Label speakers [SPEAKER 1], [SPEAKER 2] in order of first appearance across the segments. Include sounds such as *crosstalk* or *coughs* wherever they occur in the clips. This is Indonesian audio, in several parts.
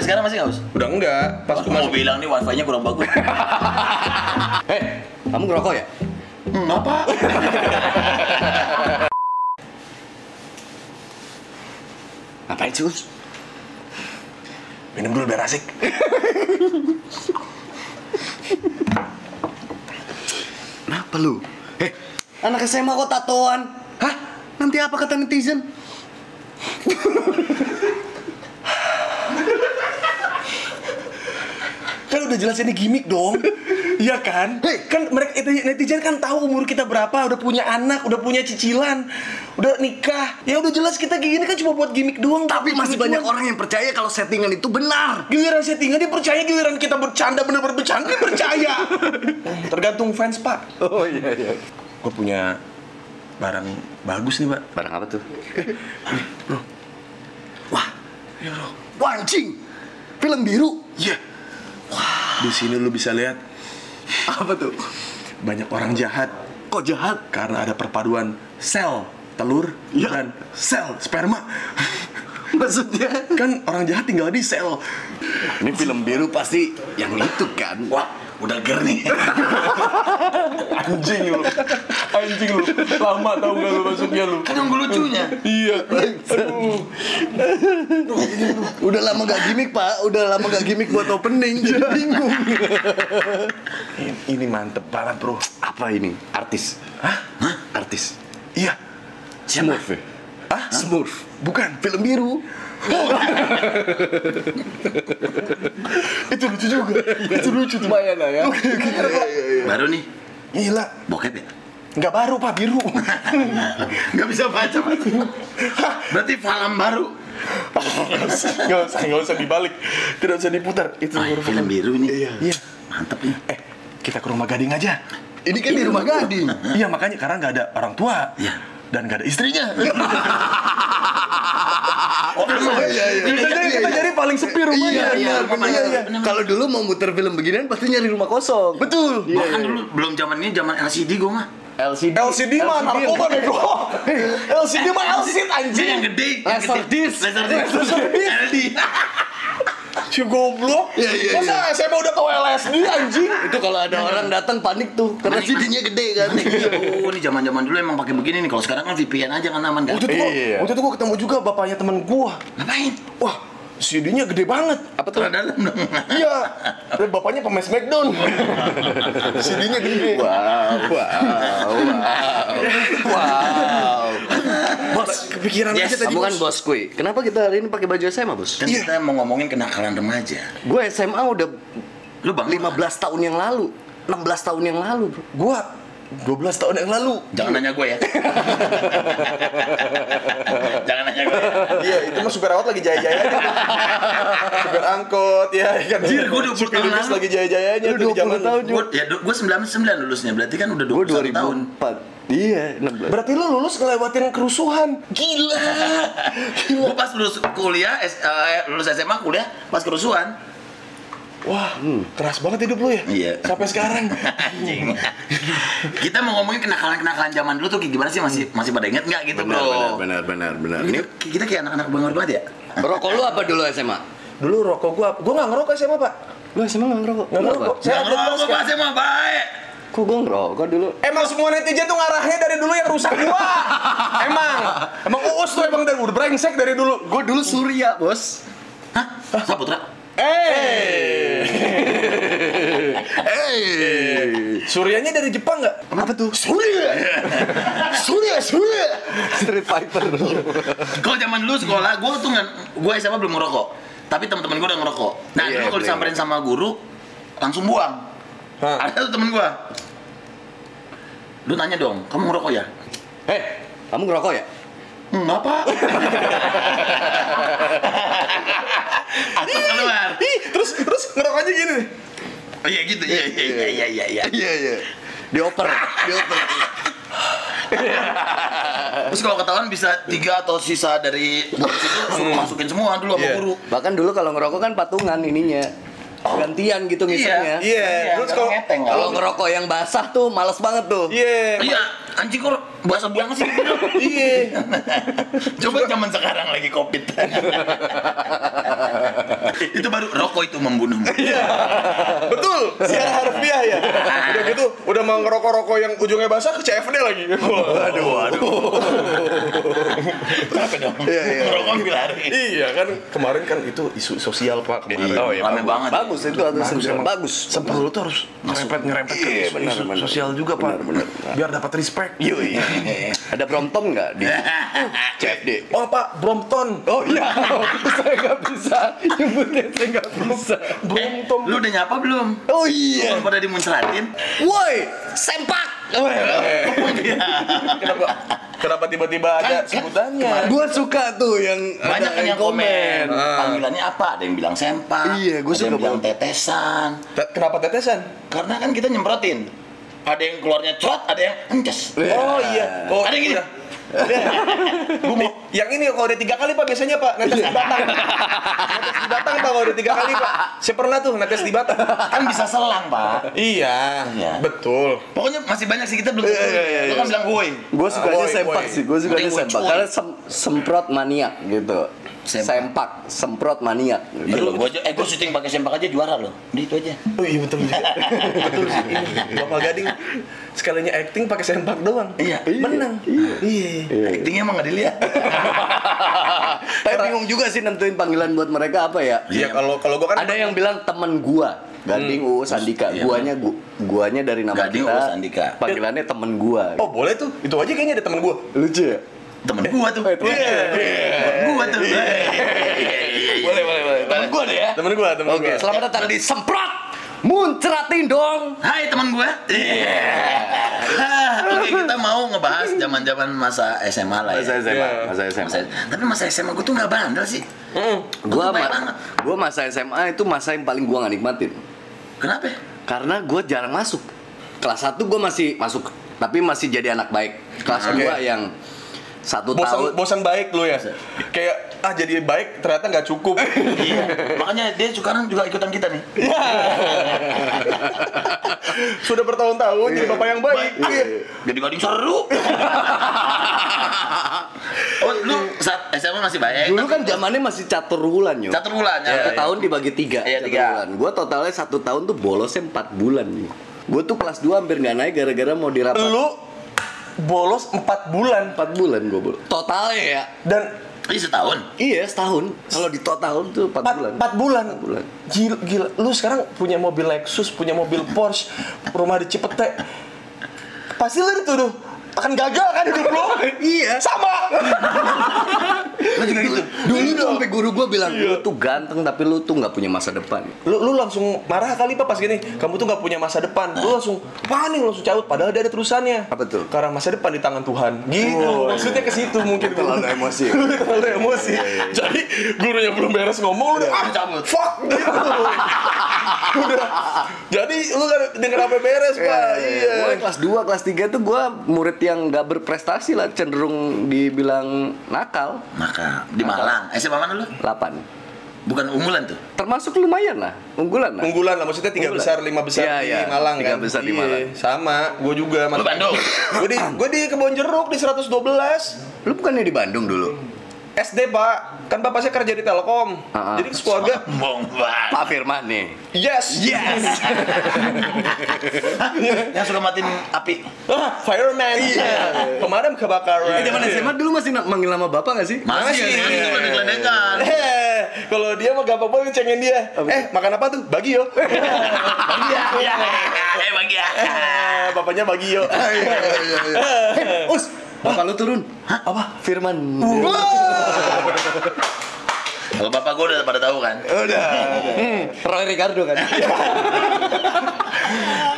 [SPEAKER 1] Sampai sekarang masih nggak us?
[SPEAKER 2] Udah enggak, pas
[SPEAKER 1] Aku mau bilang nih wifi-nya kurang bagus. *laughs*
[SPEAKER 3] Eh, kamu ngerokok ya?
[SPEAKER 1] hmm, apa? *laughs*
[SPEAKER 3] Ngapain sih, Us?
[SPEAKER 2] Minum dulu biar asik. *laughs*
[SPEAKER 3] Kenapa lu? Eh, anak SMA kok tatoan? Hah? Nanti apa kata netizen?
[SPEAKER 2] Udah jelas ini gimmick dong. *laughs* Iya kan?
[SPEAKER 3] Hei.
[SPEAKER 2] Kan mereka itu netizen kan tahu umur kita berapa, udah punya anak, udah punya cicilan, udah nikah. Ya udah jelas kita gini kan cuma buat gimmick doang.
[SPEAKER 3] Tapi masih
[SPEAKER 2] lucu-lucuan.
[SPEAKER 3] banyak orang yang percaya kalau settingan itu benar.
[SPEAKER 2] Giliran settingan dia percaya, giliran kita bercanda bener-bener bercanda dia *laughs* percaya. Tergantung fans pak.
[SPEAKER 3] Oh iya iya.
[SPEAKER 2] Gue punya barang bagus nih pak.
[SPEAKER 3] Barang apa tuh? Wah,
[SPEAKER 2] Ya bro.
[SPEAKER 3] anjing. Film biru.
[SPEAKER 2] Iya. Di sini lu bisa lihat
[SPEAKER 3] Apa tuh?
[SPEAKER 2] banyak orang jahat
[SPEAKER 3] Kok jahat?
[SPEAKER 2] karena ada perpaduan sel telur
[SPEAKER 3] Iya.
[SPEAKER 2] dan sel sperma.
[SPEAKER 3] Maksudnya?
[SPEAKER 2] kan orang jahat tinggal di sel.
[SPEAKER 3] Ini film biru pasti yang itu kan?
[SPEAKER 1] Wah, udah ger nih. *laughs*
[SPEAKER 2] Anjing lu. Anjing lu. Lama tau gak lu masuknya lu.
[SPEAKER 1] kan nunggu lucunya.
[SPEAKER 2] Iya. Aduh.
[SPEAKER 3] Udah lama gak gimmick pak, udah lama gak gimmick buat opening Jadi bingung
[SPEAKER 2] Ini, ini mantep banget bro.
[SPEAKER 3] Apa ini? Artis?
[SPEAKER 2] Hah?
[SPEAKER 3] Hah? Artis?
[SPEAKER 2] Iya.
[SPEAKER 3] Smurf ya?
[SPEAKER 2] Hah?
[SPEAKER 3] Smurf?
[SPEAKER 2] Bukan.
[SPEAKER 3] Film biru?
[SPEAKER 2] Itu lucu juga. Itu lucu tuh.
[SPEAKER 3] Lumayan lah ya
[SPEAKER 1] Baru nih,
[SPEAKER 2] Gila.
[SPEAKER 1] bokep ya?
[SPEAKER 2] Nggak baru pak biru.
[SPEAKER 1] Nggak bisa baca, Pak. Berarti film baru.
[SPEAKER 2] Nggak usah nggak usah dibalik. Tidak usah diputar. Itu
[SPEAKER 1] Wah,
[SPEAKER 2] huruf
[SPEAKER 1] film biru ini.
[SPEAKER 2] Iya. Iya.
[SPEAKER 1] Mantep nih.
[SPEAKER 2] Eh kita ke rumah gading aja.
[SPEAKER 3] Ini kan di rumah gading
[SPEAKER 2] Iya makanya karena nggak ada orang tua.
[SPEAKER 1] Iya.
[SPEAKER 2] Dan nggak ada istrinya. *laughs*
[SPEAKER 3] Oh iya iya
[SPEAKER 2] Kita jadi, kita jadi paling sepi rumahnya.
[SPEAKER 3] Iya, iya,
[SPEAKER 1] benar,
[SPEAKER 3] benar. Kalau dulu mau muter film beginian pasti nyari rumah kosong.
[SPEAKER 2] Betul.
[SPEAKER 1] Bahkan dulu belum zaman ini zaman LCD gue mah.
[SPEAKER 3] LCD.
[SPEAKER 2] LCD mah narkoba bego. LCD *laughs* mah LCD anjing.
[SPEAKER 1] yang gede. yang
[SPEAKER 3] Laser
[SPEAKER 1] gede.
[SPEAKER 3] disc.
[SPEAKER 1] Laser disc.
[SPEAKER 2] Laser disc.
[SPEAKER 1] LD. *laughs*
[SPEAKER 2] Si goblok.
[SPEAKER 3] Iya, iya,
[SPEAKER 2] Masa SMA udah tahu LSD anjing?
[SPEAKER 3] Itu kalau ada orang datang panik tuh karena CD-nya gede kan.
[SPEAKER 1] Oh, ini zaman-zaman dulu emang pakai begini nih. Kalau sekarang kan VPN aja kan aman kan.
[SPEAKER 2] Waktu itu gua,
[SPEAKER 3] Iya.
[SPEAKER 2] waktu itu gua ketemu juga bapaknya temen gua.
[SPEAKER 1] Ngapain?
[SPEAKER 2] Wah, CD-nya gede banget.
[SPEAKER 3] Apa tuh?
[SPEAKER 1] Dalam dong. *laughs*
[SPEAKER 2] Iya. Dan bapaknya pemain Smackdown. *laughs* CD-nya gede.
[SPEAKER 3] Wow, wow, wow. Wow.
[SPEAKER 2] Bos, kepikiran
[SPEAKER 1] Yes,
[SPEAKER 2] aja tadi.
[SPEAKER 3] Kamu kan
[SPEAKER 2] bos.
[SPEAKER 3] kuy. Kenapa kita hari ini pakai baju SMA, Bos?
[SPEAKER 1] Kan kita mau ngomongin kenakalan remaja.
[SPEAKER 3] Gue SMA udah
[SPEAKER 1] Lu bang
[SPEAKER 3] 15 tahun yang lalu. 16 tahun yang lalu, Bro.
[SPEAKER 2] Gua 12 tahun yang lalu.
[SPEAKER 1] Jangan nanya gue ya. *laughs* Jangan nanya gue. Ya.
[SPEAKER 2] Iya, itu mah supir awat lagi jaya-jayanya. supir angkot ya kan.
[SPEAKER 1] Anjir, gua 20
[SPEAKER 2] Supir
[SPEAKER 1] tahun lalu.
[SPEAKER 2] lagi jaya-jayanya tuh di
[SPEAKER 3] 20
[SPEAKER 2] zaman.
[SPEAKER 3] tahun
[SPEAKER 1] Gue ya gue 99 lulusnya berarti kan udah
[SPEAKER 3] Gue
[SPEAKER 1] 21 tahun.
[SPEAKER 3] 2004. Iya, 16.
[SPEAKER 2] Berarti lu lulus ngelewatin kerusuhan. Gila. *laughs*
[SPEAKER 1] Gue pas lulus kuliah, eh, lulus SMA kuliah pas kerusuhan.
[SPEAKER 2] Wah, keras banget hidup lu ya?
[SPEAKER 1] Iya.
[SPEAKER 2] Sampai sekarang. *laughs*
[SPEAKER 1] Anjing. Kita mau ngomongin kenakalan-kenakalan zaman dulu tuh kayak gimana sih masih masih pada inget nggak gitu
[SPEAKER 3] Benar,
[SPEAKER 1] bro?
[SPEAKER 3] benar, benar, benar, benar.
[SPEAKER 1] Ini kita kayak anak-anak bangor banget ya.
[SPEAKER 3] rokok lu apa dulu SMA?
[SPEAKER 2] Dulu rokok gua, gua nggak ngerokok SMA pak.
[SPEAKER 3] Lu SMA nggak ngerokok?
[SPEAKER 2] Nggak ngerokok. Saya
[SPEAKER 1] lo
[SPEAKER 2] basket.
[SPEAKER 1] pas SMA baik.
[SPEAKER 3] Kok gue ngerokok dulu?
[SPEAKER 2] Emang semua netizen tuh ngarahnya dari dulu yang rusak gua. *laughs* emang, emang uus tuh emang dari udah brengsek dari dulu.
[SPEAKER 3] Gue dulu Surya, Bos.
[SPEAKER 1] Hah? Saputra?
[SPEAKER 2] Eh,
[SPEAKER 3] Hey.
[SPEAKER 2] Suryanya dari Jepang nggak?
[SPEAKER 3] Apa tuh? Surya. Surya, Surya. Street Fighter.
[SPEAKER 1] Kalau zaman dulu sekolah, gue tuh nggak, gue SMA belum ngerokok. Tapi teman-teman gue udah ngerokok. Nah
[SPEAKER 3] Iya,
[SPEAKER 1] dulu kalau
[SPEAKER 3] boleh.
[SPEAKER 1] disamperin sama guru, langsung buang.
[SPEAKER 2] Hah.
[SPEAKER 1] Ada tuh temen gue. Lu tanya dong, kamu ngerokok ya?
[SPEAKER 3] Hei, kamu ngerokok ya?
[SPEAKER 1] Hmm, apa? Atau keluar.
[SPEAKER 2] Ih, terus terus ngerokoknya gini. nih.
[SPEAKER 1] Oh iya gitu, iya iya iya iya iya. iya.
[SPEAKER 3] Iya, iya. Dioper, dioper.
[SPEAKER 1] Terus kalau ketahuan bisa tiga atau sisa dari box itu suruh masukin semua dulu sama
[SPEAKER 2] Iya.
[SPEAKER 1] guru.
[SPEAKER 3] Bahkan dulu kalau ngerokok kan patungan ininya. Gantian gitu ngisengnya.
[SPEAKER 2] Iya, terus
[SPEAKER 1] nggak
[SPEAKER 2] kalau-
[SPEAKER 1] ngeteng,
[SPEAKER 3] Kalau ngerokok yang basah tuh males banget tuh.
[SPEAKER 2] Iya.
[SPEAKER 1] Iya, anjing kok bahasa banget sih.
[SPEAKER 2] Iya. *laughs*
[SPEAKER 1] Coba zaman sekarang lagi covid. *laughs* *laughs* itu baru rokok itu membunuhmu.
[SPEAKER 2] Betul, secara harfiah ya. Udah gitu, udah mau ngerokok-rokok yang ujungnya basah ke CFD lagi. *laughs*
[SPEAKER 1] Waduh, waduh. *laughs* Kenapa dong?
[SPEAKER 3] Iya, iya.
[SPEAKER 1] Rokok ambil lari.
[SPEAKER 2] iya kan kemarin kan itu isu sosial pak kemarin.
[SPEAKER 1] Oh, iya, rame banget.
[SPEAKER 3] Bagus itu harus
[SPEAKER 2] Bagus,
[SPEAKER 3] bagus.
[SPEAKER 2] emang.
[SPEAKER 3] bagus.
[SPEAKER 2] Sempet lu tuh harus ngerempet ngerempet kan
[SPEAKER 3] Iya,
[SPEAKER 2] isu,
[SPEAKER 3] benar,
[SPEAKER 2] isu
[SPEAKER 3] benar.
[SPEAKER 2] sosial juga pak.
[SPEAKER 3] Benar, benar.
[SPEAKER 2] Biar dapat respect.
[SPEAKER 3] Yoi. Ada Brompton nggak di CFD?
[SPEAKER 2] Oh pak, Brompton.
[SPEAKER 3] Oh iya, saya nggak bisa saya nggak bisa.
[SPEAKER 2] Brompton.
[SPEAKER 1] Lu udah nyapa belum?
[SPEAKER 3] Oh iya,
[SPEAKER 1] Kalau pada dimuncratin.
[SPEAKER 3] woi, sempak.
[SPEAKER 2] Kenapa? Kenapa tiba-tiba ada
[SPEAKER 1] Kan- kan
[SPEAKER 2] sebutannya?
[SPEAKER 3] Gua suka tuh yang
[SPEAKER 1] Banyak
[SPEAKER 3] ada
[SPEAKER 1] yang komen.
[SPEAKER 2] Ah.
[SPEAKER 1] Panggilannya apa? Ada yang bilang sempak.
[SPEAKER 3] Iya, gua
[SPEAKER 1] ada yang
[SPEAKER 3] suka
[SPEAKER 1] bilang
[SPEAKER 3] banget.
[SPEAKER 1] tetesan.
[SPEAKER 2] Te- Kenapa tetesan?
[SPEAKER 1] Karena kan kita nyemprotin. Ada yang keluarnya crot, ada yang ences.
[SPEAKER 2] Oh iya. Oh,
[SPEAKER 1] Ada yang gini. *laughs*
[SPEAKER 2] mau, yang ini kalau udah tiga kali pak biasanya pak netes di batang. netes di batang pak kalau udah tiga kali pak. Saya pernah tuh netes di batang.
[SPEAKER 1] Kan bisa selang, Pak.
[SPEAKER 2] Iya,
[SPEAKER 1] Iya.
[SPEAKER 2] betul.
[SPEAKER 1] Pokoknya masih banyak sih kita belum.
[SPEAKER 3] Iya, iya, iya,
[SPEAKER 1] Lu
[SPEAKER 3] iya.
[SPEAKER 1] kan bilang woi.
[SPEAKER 3] Gue sukanya
[SPEAKER 2] Woi,
[SPEAKER 3] sempak sih, gue sukanya
[SPEAKER 1] Mending woi,
[SPEAKER 3] sempak karena sem- semprot maniak gitu.
[SPEAKER 1] Sempak.
[SPEAKER 3] Sempak, semprot maniak.
[SPEAKER 1] Iya loh, gua aja, eh gua syuting pakai sempak aja juara loh. Udah itu aja.
[SPEAKER 2] Oh iya betul juga. *laughs* betul sih. Ini Bapak Gading sekalinya acting pakai sempak doang.
[SPEAKER 1] Iya.
[SPEAKER 2] Menang. Iya.
[SPEAKER 1] Actingnya emang gak dilihat. *laughs*
[SPEAKER 3] Tapi bingung juga sih nentuin panggilan buat mereka apa ya.
[SPEAKER 2] Iya kalau kalau gua kan
[SPEAKER 3] Ada yang bilang temen gua, Gading Uus Andika.
[SPEAKER 1] Iya.
[SPEAKER 3] Guanya gu, guanya dari nama
[SPEAKER 1] Gading,
[SPEAKER 3] kita.
[SPEAKER 1] Uus, Andika.
[SPEAKER 3] Panggilannya temen gua.
[SPEAKER 2] Oh boleh tuh. Itu aja kayaknya ada temen gua.
[SPEAKER 3] lucu ya?
[SPEAKER 1] Temen gua tuh.
[SPEAKER 3] Eh, temen-
[SPEAKER 1] Temen gua tuh.
[SPEAKER 3] Boleh, boleh, boleh. Temen gua deh ya.
[SPEAKER 2] Temen gua, temen
[SPEAKER 3] Oke,
[SPEAKER 2] gua.
[SPEAKER 3] selamat datang di Semprot. Muncratin dong.
[SPEAKER 1] Hai teman gue. Oke kita mau ngebahas zaman-zaman masa SMA lah ya.
[SPEAKER 3] Masa SMA,
[SPEAKER 2] Iya.
[SPEAKER 3] masa SMA.
[SPEAKER 1] Masa- tapi masa SMA gue tuh nggak bandel sih.
[SPEAKER 3] Gua,
[SPEAKER 1] Itu baik
[SPEAKER 3] ma-
[SPEAKER 1] banget.
[SPEAKER 3] gua masa SMA itu masa yang paling gua gak nikmatin.
[SPEAKER 1] Kenapa?
[SPEAKER 3] Karena gue jarang masuk. Kelas 1 gue masih masuk, tapi masih jadi anak baik. Kelas
[SPEAKER 2] Oke.
[SPEAKER 3] 2 yang satu
[SPEAKER 2] Bosan
[SPEAKER 3] tahun
[SPEAKER 2] bosan baik lu ya. Kayak ah jadi baik ternyata nggak cukup. *laughs*
[SPEAKER 1] iya. Makanya dia sekarang juga ikutan kita nih.
[SPEAKER 2] Sudah bertahun-tahun jadi bapak yang baik. Iya.
[SPEAKER 1] Jadi gading seru. *laughs* oh lu saat SMA masih baik.
[SPEAKER 3] Dulu kan zamannya masih catur bulan yo.
[SPEAKER 1] Catur bulan, ya,
[SPEAKER 3] Satu
[SPEAKER 1] ya.
[SPEAKER 3] tahun dibagi tiga.
[SPEAKER 1] Iya, tiga.
[SPEAKER 3] bulan. Gue totalnya satu tahun tuh bolosnya empat bulan nih. Gue tuh kelas 2 hampir nggak naik gara-gara mau dirapat.
[SPEAKER 2] Lu bolos 4 bulan
[SPEAKER 3] Empat bulan gue bolos. Totalnya ya.
[SPEAKER 2] dan
[SPEAKER 1] Ini setahun.
[SPEAKER 3] Iya setahun. Kalau di total tuh empat
[SPEAKER 2] 4
[SPEAKER 3] bulan.
[SPEAKER 2] 4 bulan.
[SPEAKER 3] Empat bulan.
[SPEAKER 2] Gila, gila. Lu sekarang punya mobil Lexus, punya mobil Porsche, rumah di Cipete. Pasti lu dituduh akan gagal kan hidup lu?
[SPEAKER 3] Iya.
[SPEAKER 2] Sama.
[SPEAKER 1] Lu juga gitu.
[SPEAKER 3] Dulu tuh sampai guru gue bilang, lu tuh ganteng tapi lu tuh nggak punya masa depan.
[SPEAKER 2] lu, lu langsung marah kali pak pas gini. Kamu tuh nggak punya masa depan. Lu langsung panik langsung cabut padahal dia ada terusannya.
[SPEAKER 3] Apa tuh?
[SPEAKER 2] karena masa depan di tangan Tuhan. Gitu. Maksudnya ke situ mungkin.
[SPEAKER 3] Terlalu emosi.
[SPEAKER 2] Lu *laughs* terlalu emosi. Jadi gurunya belum beres ngomong lu udah ah
[SPEAKER 1] cabut.
[SPEAKER 2] fuck gitu. *laughs* Udah. Jadi lu kan denger apa beres pak. Iya
[SPEAKER 3] kelas 2, kelas 3 tuh gue murid yang nggak berprestasi lah cenderung dibilang nakal.
[SPEAKER 1] Maka di Malang. SMA mana lu?
[SPEAKER 3] 8.
[SPEAKER 1] Bukan unggulan tuh.
[SPEAKER 3] Termasuk lumayan lah, unggulan lah.
[SPEAKER 2] unggulan lah maksudnya tiga
[SPEAKER 3] Unggulan.
[SPEAKER 2] besar lima besar
[SPEAKER 3] Iya,
[SPEAKER 2] di
[SPEAKER 3] iya.
[SPEAKER 2] Malang
[SPEAKER 3] Tiga
[SPEAKER 2] kan
[SPEAKER 3] besar di
[SPEAKER 2] Iya,
[SPEAKER 3] Malang.
[SPEAKER 2] sama gue juga
[SPEAKER 1] Lu Bandung.
[SPEAKER 2] gue di gue di kebon jeruk di 112
[SPEAKER 3] Lu bukannya di Bandung dulu?
[SPEAKER 2] SD pak, kan bapak saya kerja di Telkom,
[SPEAKER 3] Ah, ah.
[SPEAKER 2] jadi keluarga
[SPEAKER 1] Bohong banget.
[SPEAKER 3] Pak Firman nih.
[SPEAKER 2] yes
[SPEAKER 3] Yes. *laughs*
[SPEAKER 1] Yang suka matiin api.
[SPEAKER 2] ah, fireman, pemadam kebakaran.
[SPEAKER 3] Eh, zaman SMA dulu masih manggil nama bapak gak sih?
[SPEAKER 1] Masih,
[SPEAKER 2] Masih.
[SPEAKER 1] masih itu geledek-geledekan.
[SPEAKER 2] Eh, kalau dia mah gak apa-apa ngecengin dia. Eh, makan apa tuh? Bagi yo.
[SPEAKER 1] Bagi ya. *laughs* Eh bagi ya.
[SPEAKER 2] Eh, bapaknya bagi yo.
[SPEAKER 3] Eh, Us, bapak lu turun.
[SPEAKER 1] Hah? Apa?
[SPEAKER 3] Firman.
[SPEAKER 1] Kalau bapak gue udah pada tahu kan.
[SPEAKER 3] Udah. Hmm, Roy Ricardo kan.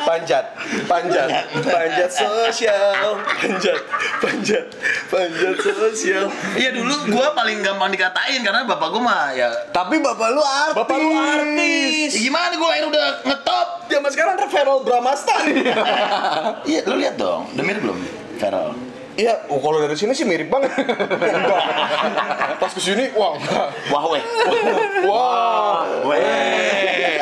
[SPEAKER 2] Panjat, panjat, panjat sosial, panjat, panjat, panjat sosial.
[SPEAKER 1] Iya dulu gue paling gampang dikatain karena bapak gue mah ya.
[SPEAKER 3] Tapi bapak lu artis.
[SPEAKER 2] Bapak lu artis.
[SPEAKER 1] Ya gimana gue lahir udah ngetop.
[SPEAKER 2] Zaman sekarang ada Feral Bramasta.
[SPEAKER 1] Iya lu lihat dong. Mirip belum? Feral.
[SPEAKER 2] Iya, oh, kalau dari sini sih mirip banget. Enggak. *laughs* Pas ke sini, wah, enggak.
[SPEAKER 1] Wah weh.
[SPEAKER 2] Wah,
[SPEAKER 1] Weh.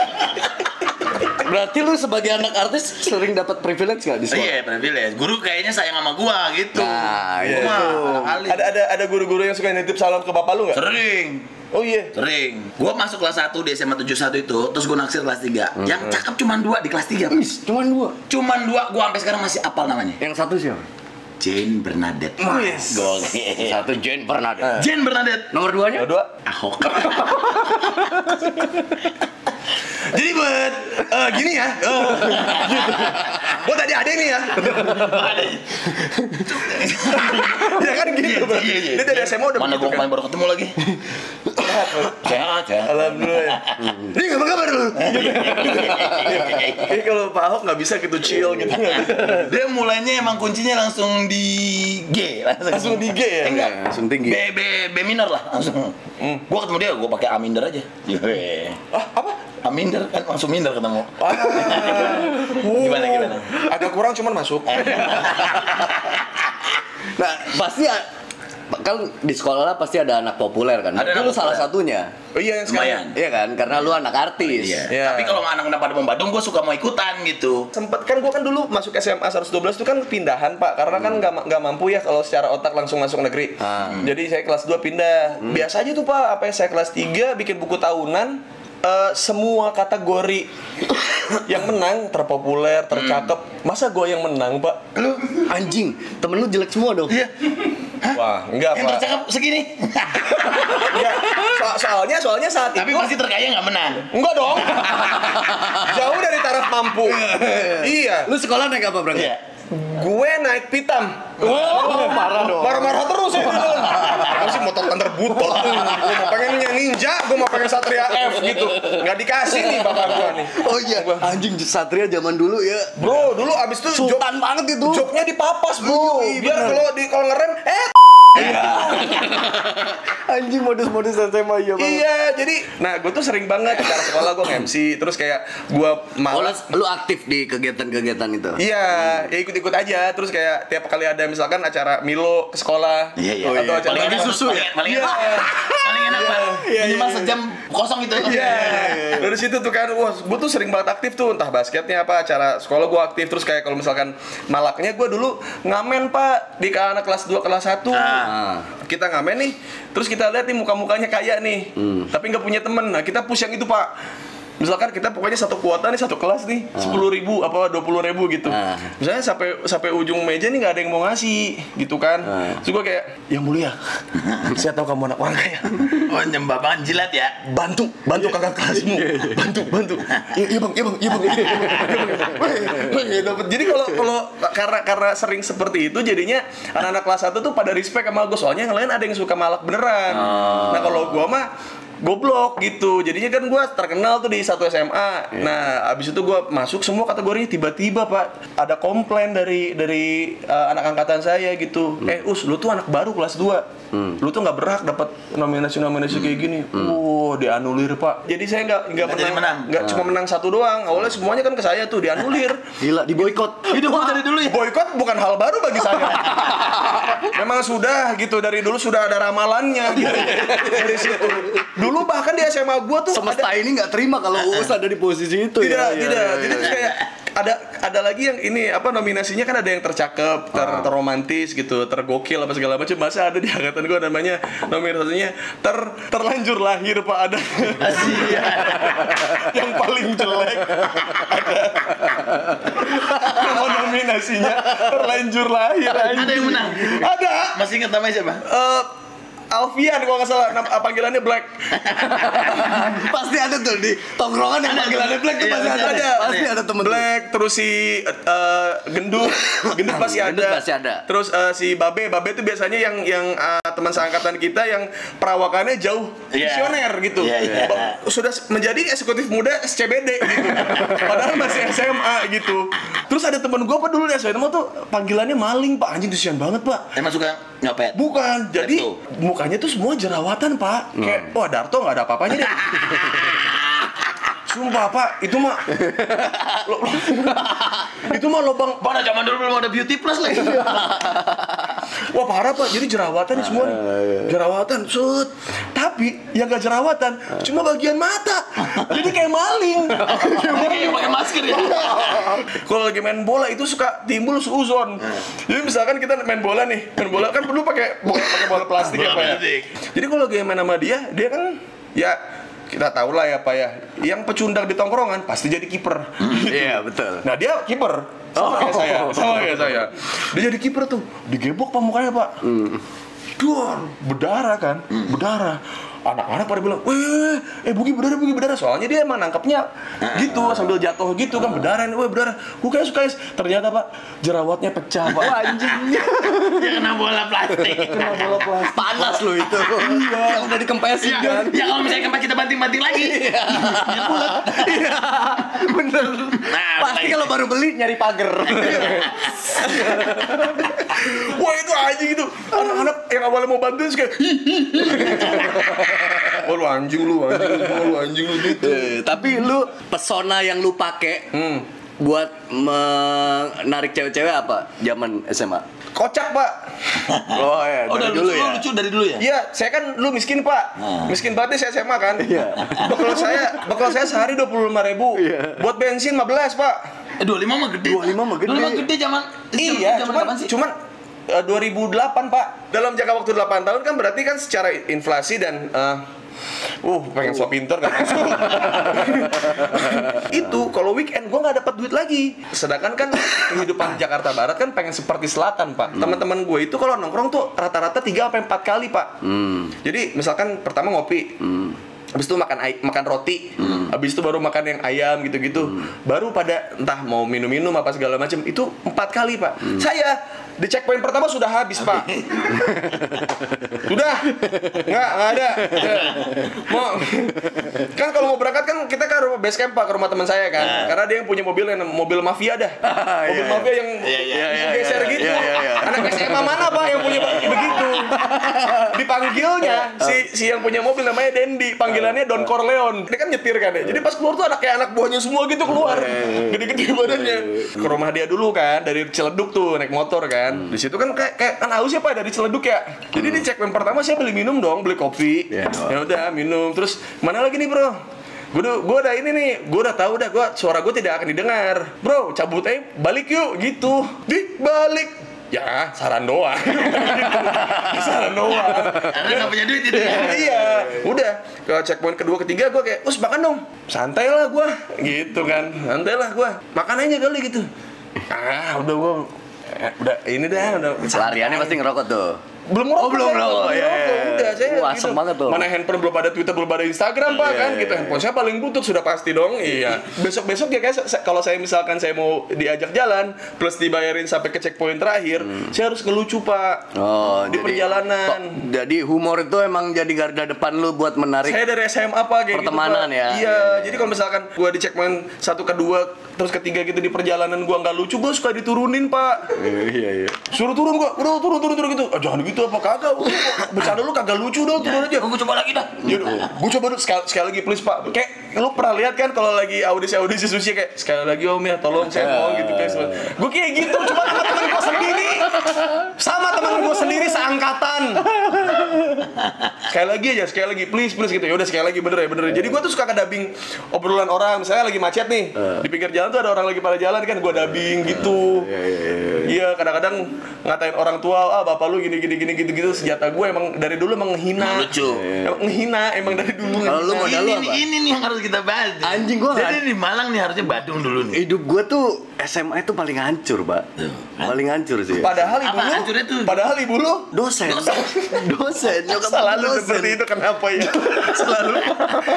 [SPEAKER 3] Berarti lu sebagai anak artis sering dapat privilege gak di sekolah?
[SPEAKER 1] Iya privilege. Guru kayaknya sayang sama gua gitu.
[SPEAKER 3] Nah,
[SPEAKER 1] Gua
[SPEAKER 3] iya.
[SPEAKER 1] alim.
[SPEAKER 2] ada ada ada guru-guru yang suka nitip salam ke bapak lu nggak?
[SPEAKER 1] Sering.
[SPEAKER 2] Oh iya.
[SPEAKER 1] Sering. Gua masuk kelas 1 di SMA 71 itu, terus gua naksir kelas 3. Yang cakep cuma dua di kelas 3.
[SPEAKER 3] Wis, cuman dua.
[SPEAKER 1] Cuman dua, gua sampai sekarang masih apal namanya.
[SPEAKER 3] Yang satu siapa?
[SPEAKER 1] Jane Bernadette.
[SPEAKER 2] Wis.
[SPEAKER 1] Gokil.
[SPEAKER 3] Satu Jane Bernadette.
[SPEAKER 1] Jane Bernadette.
[SPEAKER 3] Nomor duanya?
[SPEAKER 2] Dua.
[SPEAKER 1] Ahok. *laughs*
[SPEAKER 2] Jadi buat eh, gini ya. eh, gitu. Buat tadi ada nih ya. *laughs* ya kan gitu.
[SPEAKER 1] Iya,
[SPEAKER 2] Bro.
[SPEAKER 1] iya, iya.
[SPEAKER 2] Dia dari SMA udah
[SPEAKER 1] Mana gua
[SPEAKER 2] kan.
[SPEAKER 1] kemarin baru ketemu lagi. Sehat, sehat.
[SPEAKER 2] Alhamdulillah. Ini gak kabar lu. Ini kalau Pak Ahok nggak bisa gitu chill gitu.
[SPEAKER 1] Dia mulainya emang kuncinya langsung di G,
[SPEAKER 2] Langsung di G ya?
[SPEAKER 1] Enggak,
[SPEAKER 3] Langsung tinggi.
[SPEAKER 1] B B B minor lah langsung. Gua ketemu dia, gua pakai A minder aja.
[SPEAKER 2] Ah, apa?
[SPEAKER 1] A minder kan langsung minder ketemu.
[SPEAKER 2] Ah. *laughs*
[SPEAKER 1] Gimana, gimana?
[SPEAKER 2] Agak kurang cuman masuk.
[SPEAKER 3] Nah, pasti kan di sekolah pasti ada anak populer kan.
[SPEAKER 1] Ada
[SPEAKER 3] lu salah satunya.
[SPEAKER 2] Oh iya yang sekarang.
[SPEAKER 3] Iya kan? Karena lu anak artis.
[SPEAKER 1] Iya.
[SPEAKER 2] Iya.
[SPEAKER 1] Tapi kalau anak-anak pada Badung, gua suka mau ikutan gitu.
[SPEAKER 2] Sempet kan gua kan dulu masuk SMA 112 itu kan pindahan pak karena kan nggak ma- nggak mampu ya kalau secara otak langsung masuk negeri
[SPEAKER 3] Ah.
[SPEAKER 2] jadi saya kelas 2 pindah biasa aja tuh pak apa saya kelas 3 bikin buku tahunan eh, semua kategori yang menang terpopuler tercakep masa gua yang menang pak
[SPEAKER 3] Lu anjing, temen lu jelek semua dong.
[SPEAKER 1] Iya.
[SPEAKER 2] wah enggak
[SPEAKER 1] Yang
[SPEAKER 2] pak
[SPEAKER 1] tercakap segini.
[SPEAKER 2] Enggak. So- soalnya soalnya saat
[SPEAKER 1] Tapi
[SPEAKER 2] itu
[SPEAKER 1] pasti terkaya nggak menang.
[SPEAKER 2] enggak dong jauh dari taraf mampu *laughs* iya
[SPEAKER 3] Lu sekolah naik apa berangkat?
[SPEAKER 1] Iya.
[SPEAKER 2] Gue naik pitam
[SPEAKER 3] Oh, marah dong.
[SPEAKER 2] marah-marah terus ya *laughs* Aku sih motor Thunder butot gue mau pengen yang ninja gue mau pengen Satria F gitu nggak dikasih nih bapak gue nih
[SPEAKER 3] Oh iya, anjing Satria zaman dulu ya.
[SPEAKER 2] bro dulu abis itu jok
[SPEAKER 3] Sultan banget itu.
[SPEAKER 2] joknya dipapas bro
[SPEAKER 3] Iya,
[SPEAKER 2] biar kalau di kalau ngerem eh *laughs*
[SPEAKER 3] Anjing modus-modus SMA iya banget.
[SPEAKER 2] iya jadi nah gue tuh sering banget di acara sekolah gue MC terus kayak gue
[SPEAKER 3] Oh, lu,
[SPEAKER 2] malas
[SPEAKER 3] lu aktif di kegiatan-kegiatan itu?
[SPEAKER 2] Iya, ya ikut-ikut aja. Terus kayak tiap kali ada misalkan acara Milo ke sekolah,
[SPEAKER 1] Iya, iya.
[SPEAKER 2] atau
[SPEAKER 1] Oh, iya.
[SPEAKER 2] acara
[SPEAKER 1] Paling enak
[SPEAKER 3] susu ya?
[SPEAKER 1] Paling
[SPEAKER 2] Iya.
[SPEAKER 1] enak. Paling enak, Pak.
[SPEAKER 2] Iya,
[SPEAKER 1] Minimal
[SPEAKER 2] iya,
[SPEAKER 1] sejam kosong itu.
[SPEAKER 2] Iya, dari situ tuh kan, wah, gue tuh sering banget aktif tuh, entah basketnya apa, acara sekolah gue aktif, terus kayak kalau misalkan malaknya gue dulu ngamen pak di anak kelas 2 kelas 1
[SPEAKER 3] Ah.
[SPEAKER 2] kita ngamen nih, terus kita lihat nih muka-mukanya kaya nih, tapi nggak punya temen, nah kita push yang itu pak. Misalkan kita pokoknya satu kuota nih satu kelas nih sepuluh ribu apa dua puluh ribu gitu.
[SPEAKER 3] Ah.
[SPEAKER 2] Misalnya sampai sampai ujung meja nih nggak ada yang mau ngasih gitu kan.
[SPEAKER 3] Ah.
[SPEAKER 2] Terus gue kayak yang mulia, *laughs* saya tahu kamu anak orang kaya
[SPEAKER 1] Oh, nyembah banget jilat ya.
[SPEAKER 2] bantu bantu kakak kelasmu bantu bantu iya iya bang iya bang iya bang iya bang, iya bang. Weh, weh, dapet. jadi kalau kalau karena karena sering seperti itu jadinya anak-anak kelas 1 tuh pada respect sama gue soalnya yang lain ada yang suka malak beneran nah kalau gue mah goblok gitu. Jadinya kan gue terkenal tuh di satu SMA nah abis itu gue masuk semua kategorinya tiba-tiba pak ada komplain dari dari uh, anak angkatan saya gitu. Eh us lu tuh anak baru kelas 2 lu tuh nggak berhak dapat nominasi nominasi kayak gini wow dianulir pak jadi saya nggak nggak
[SPEAKER 1] jadi
[SPEAKER 2] menang nggak cuma menang satu doang awalnya semuanya kan ke saya tuh dianulir *laughs*
[SPEAKER 3] Gila, di boykot.
[SPEAKER 1] Hidup gua dari dulu ya.
[SPEAKER 2] boykot bukan hal baru bagi saya. *laughs* Memang sudah gitu dari dulu sudah ada ramalannya gitu. dari situ. Dulu bahkan di SMA gua tuh
[SPEAKER 3] Semesta ini nggak terima kalau *laughs* Uus ada di posisi itu
[SPEAKER 2] tidak
[SPEAKER 3] ya.
[SPEAKER 2] tidak
[SPEAKER 3] Iya, iya,
[SPEAKER 2] jadi
[SPEAKER 3] iya.
[SPEAKER 2] terus kayak ada ada lagi yang ini apa nominasinya kan ada yang tercakep ter,
[SPEAKER 3] Ah.
[SPEAKER 2] terromantis gitu tergokil apa segala macam masa ada di angkatan gua namanya nominasinya ter terlanjur lahir pak ada *laughs* yang paling jelek ada *laughs* nama nominasinya terlanjur lahir
[SPEAKER 1] Ada yang menang.
[SPEAKER 2] ada
[SPEAKER 1] Masih ingat namanya siapa?
[SPEAKER 2] Eh, Alfian kalau nggak salah nam- panggilannya Black *laughs*
[SPEAKER 3] pasti ada tuh di tongkrongan yang panggilannya Black tuh
[SPEAKER 1] Iya,
[SPEAKER 3] pasti ada.
[SPEAKER 1] ada.
[SPEAKER 3] Pasti ada temen tuh.
[SPEAKER 2] Black terus si eh, gendut *laughs* gendut pasti ada
[SPEAKER 3] Gendut pasti ada.
[SPEAKER 2] terus eh, si babe babe itu biasanya yang yang eh, teman seangkatan kita yang perawakannya jauh
[SPEAKER 1] Iya.
[SPEAKER 2] visioner gitu
[SPEAKER 1] Iya, iya.
[SPEAKER 2] Ba- sudah menjadi eksekutif muda SCBD gitu *laughs* padahal masih SMA gitu terus ada teman gue apa dulu di SMA tuh panggilannya maling pak anjing kesian banget pak
[SPEAKER 1] Emang suka nyopet.
[SPEAKER 2] Bukan, jadi
[SPEAKER 1] Darto.
[SPEAKER 2] mukanya tuh semua jerawatan pak Kayak, wah Darto nggak ada apa-apanya deh *laughs* Sumpah pak, itu mah lo- lo- Itu mah lobang
[SPEAKER 1] Pada zaman dulu belum ada beauty plus lagi.
[SPEAKER 2] Wah parah pak, jadi jerawatan nih semua nih. Jerawatan, sut. Tapi yang gak jerawatan, cuma bagian mata. Jadi kayak maling.
[SPEAKER 1] Pakai pakai masker ya.
[SPEAKER 2] Kalau lagi main bola itu suka timbul suzon. Jadi misalkan kita main bola nih, main bola kan perlu pakai pakai bola plastik ya pak ya. Jadi kalau lagi main sama dia, dia kan ya kita tahu lah ya pak ya. Yang pecundang di tongkrongan pasti jadi kiper.
[SPEAKER 3] Iya, *laughs* betul.
[SPEAKER 2] Nah dia kiper sama kayak saya, sama kayak saya. Dia jadi kiper tuh, digebok pak mukanya pak. Duar, berdarah kan, berdarah. Anak-anak pada bilang, weh, eh Bugi berdarah, Bugi berdarah. Soalnya dia emang nangkepnya gitu, sambil jatuh gitu kan, berdarah, weh berdarah. Gue kayak suka, ternyata pak, jerawatnya pecah pak.
[SPEAKER 3] Anjingnya. *laughs*
[SPEAKER 1] Ya kena bola plastik.
[SPEAKER 2] Kena bola plastik.
[SPEAKER 3] Panas loh itu. Yang *laughs* udah dikempesin
[SPEAKER 1] Ya,
[SPEAKER 3] kan.
[SPEAKER 1] ya kalau misalnya kempat kita banting-banting lagi. *laughs* Ya bulat.
[SPEAKER 3] Iya. Bener.
[SPEAKER 1] Nah,
[SPEAKER 3] Pasti
[SPEAKER 1] baik.
[SPEAKER 3] kalau baru beli nyari pagar.
[SPEAKER 2] Wah itu anjing itu, anak-anak yang awalnya mau bantuin suka, Wah lu anjing lu, anjing lu, wah, lu anjing lu gitu.
[SPEAKER 3] Eh, Tapi lu pesona yang lu pakai
[SPEAKER 2] Hmm.
[SPEAKER 3] buat menarik cewek-cewek apa? Zaman SMA.
[SPEAKER 2] Kocak pak.
[SPEAKER 3] Oh ya,
[SPEAKER 1] Oh, udah
[SPEAKER 3] dari
[SPEAKER 1] lucu,
[SPEAKER 3] dulu ya.
[SPEAKER 1] lucu dari dulu ya?
[SPEAKER 2] Iya, saya kan lu miskin pak, miskin banget saya SMA kan.
[SPEAKER 3] Iya.
[SPEAKER 2] Bekal saya, bekal saya sehari dua puluh lima ribu.
[SPEAKER 3] Iya.
[SPEAKER 2] Buat bensin 15 pak.
[SPEAKER 1] Eh 25 mah gede.
[SPEAKER 3] 25 mah gede.
[SPEAKER 1] 25 gede zaman.
[SPEAKER 2] Iya,
[SPEAKER 1] zaman
[SPEAKER 2] cuman cuman 2008 pak. Dalam jangka waktu 8 tahun kan berarti kan secara inflasi dan eh, Uh, pengen so pinter kan *laughs* Itu kalau weekend gue nggak dapat duit lagi. Sedangkan kan kehidupan Jakarta Barat kan pengen seperti selatan pak. Teman-teman gue itu kalau nongkrong tuh rata-rata 3 sampai 4 kali pak.
[SPEAKER 3] Hmm.
[SPEAKER 2] Jadi misalkan pertama ngopi, habis itu makan makan roti, habis itu baru makan yang ayam gitu-gitu, baru pada entah mau minum-minum apa segala macam itu empat kali pak. Saya di checkpoint pertama sudah habis pak. Sudah, nggak nggak ada. Mau kan kalau mau berangkat kan kita ke rumah base camp pak ke rumah teman saya kan, karena dia yang punya mobil yang mobil mafia dah, *laughs* mobil
[SPEAKER 3] Iya,
[SPEAKER 2] mafia yang
[SPEAKER 1] Iya, iya,
[SPEAKER 3] iya,
[SPEAKER 2] geser
[SPEAKER 3] iya,
[SPEAKER 2] gitu.
[SPEAKER 3] iya, iya.
[SPEAKER 2] Anak SMA mana pak yang punya begitu? *laughs* Dipanggilnya si si yang punya mobil namanya Dendi, panggilannya Don Corleone. Dia kan nyetir kan ya. Jadi pas keluar tuh anak kayak anak buahnya semua gitu keluar. Gede-gede badannya. Ke rumah dia dulu kan dari Ciledug tuh naik motor kan. Di situ kan kayak kayak kan haus ya Pak dari Ciledug ya. Jadi di checkpoint pertama saya beli minum dong, beli kopi.
[SPEAKER 3] Iya.
[SPEAKER 2] Ya udah minum. Terus mana lagi nih, Bro? Gue udah, gue udah ini nih, gue udah tahu dah gue suara gue tidak akan didengar. Bro, cabut aja, balik yuk gitu. Di balik. Ya, saran doang. *laughs* saran doang.
[SPEAKER 1] Karena nggak punya duit ya.
[SPEAKER 2] iya, udah ke checkpoint kedua ketiga gue kayak, us makan dong, santai lah gue, gitu kan, santai lah gue, makan aja kali gitu. Ah, udah gue, udah ini dah, udah.
[SPEAKER 3] Pelariannya pasti ngerokok tuh.
[SPEAKER 2] Belum ngerokok,
[SPEAKER 3] Oh, belum ngerokok,
[SPEAKER 2] belum
[SPEAKER 3] iya,
[SPEAKER 2] ngerokok,
[SPEAKER 3] iya, iya.
[SPEAKER 2] udah saya gitu.
[SPEAKER 3] Wah, banget tuh.
[SPEAKER 2] Mana handphone belum ada Twitter, belum ada Instagram pak
[SPEAKER 3] Iya,
[SPEAKER 2] kan,
[SPEAKER 3] iya,
[SPEAKER 2] gitu.
[SPEAKER 3] iya.
[SPEAKER 2] Handphone saya paling butut sudah pasti dong, iya. Besok besok ya guys, kalau saya misalkan saya mau diajak jalan, plus dibayarin sampai ke checkpoint terakhir, saya harus ngelucu pak.
[SPEAKER 3] Hmm. Oh,
[SPEAKER 2] di
[SPEAKER 3] jadi-
[SPEAKER 2] perjalanan.
[SPEAKER 3] Jadi humor itu emang jadi garda depan lu buat menarik.
[SPEAKER 2] Saya dari SMA apa kayak
[SPEAKER 3] Pertemanan
[SPEAKER 2] gitu, Pak.
[SPEAKER 3] ya.
[SPEAKER 2] Iya, jadi kalau misalkan gua di checkpoint satu kedua terus ketiga gitu di perjalanan gua nggak lucu, gua suka diturunin, Pak.
[SPEAKER 3] Iya iya.
[SPEAKER 2] Suruh turun gua, udah turun turun turun gitu. Ah, jangan gitu apa kagak. Bercanda lu kagak lucu dong, turun aja.
[SPEAKER 1] Gue coba lagi dah.
[SPEAKER 2] Yaudah, gue coba dulu sekali, sekali lagi please pak Kayak lu pernah lihat kan kalau lagi audisi-audisi sushi kayak Sekali lagi om ya, tolong saya mau gitu guys Gue kayak gitu, cuma sama temen gue sendiri. Sama temen gue sendiri seangkatan. Sekali lagi aja, sekali lagi please please gitu. Yaudah sekali lagi bener ya bener. Jadi gue tuh suka dubbing obrolan orang. Misalnya lagi macet nih Di pinggir jalan tuh ada orang lagi pada jalan kan Gue dubbing gitu. Iya kadang-kadang ngatain orang tua Ah bapak lu gini gini gini gitu gitu Senjata gue emang dari dulu emang ngehina
[SPEAKER 1] Emang lucu.
[SPEAKER 2] Emang ngehina emang dari dulu
[SPEAKER 3] Kalau lu modal lu
[SPEAKER 1] ini,
[SPEAKER 3] apa?
[SPEAKER 1] nih, ini nih yang harus kita bahas. nih.
[SPEAKER 3] Anjing, gua
[SPEAKER 1] Jadi di Malang nih harusnya Badung dulu nih.
[SPEAKER 3] Hidup gua tuh SMA itu paling hancur, Pak. Paling hancur sih.
[SPEAKER 2] Padahal ibu
[SPEAKER 1] Apa
[SPEAKER 2] lu
[SPEAKER 1] hancurnya tuh?
[SPEAKER 2] Padahal ibu lu
[SPEAKER 3] Dosen. Dosen. *laughs* Nyokap
[SPEAKER 2] Selalu
[SPEAKER 3] dosen.
[SPEAKER 2] seperti itu kenapa ya? *laughs* Selalu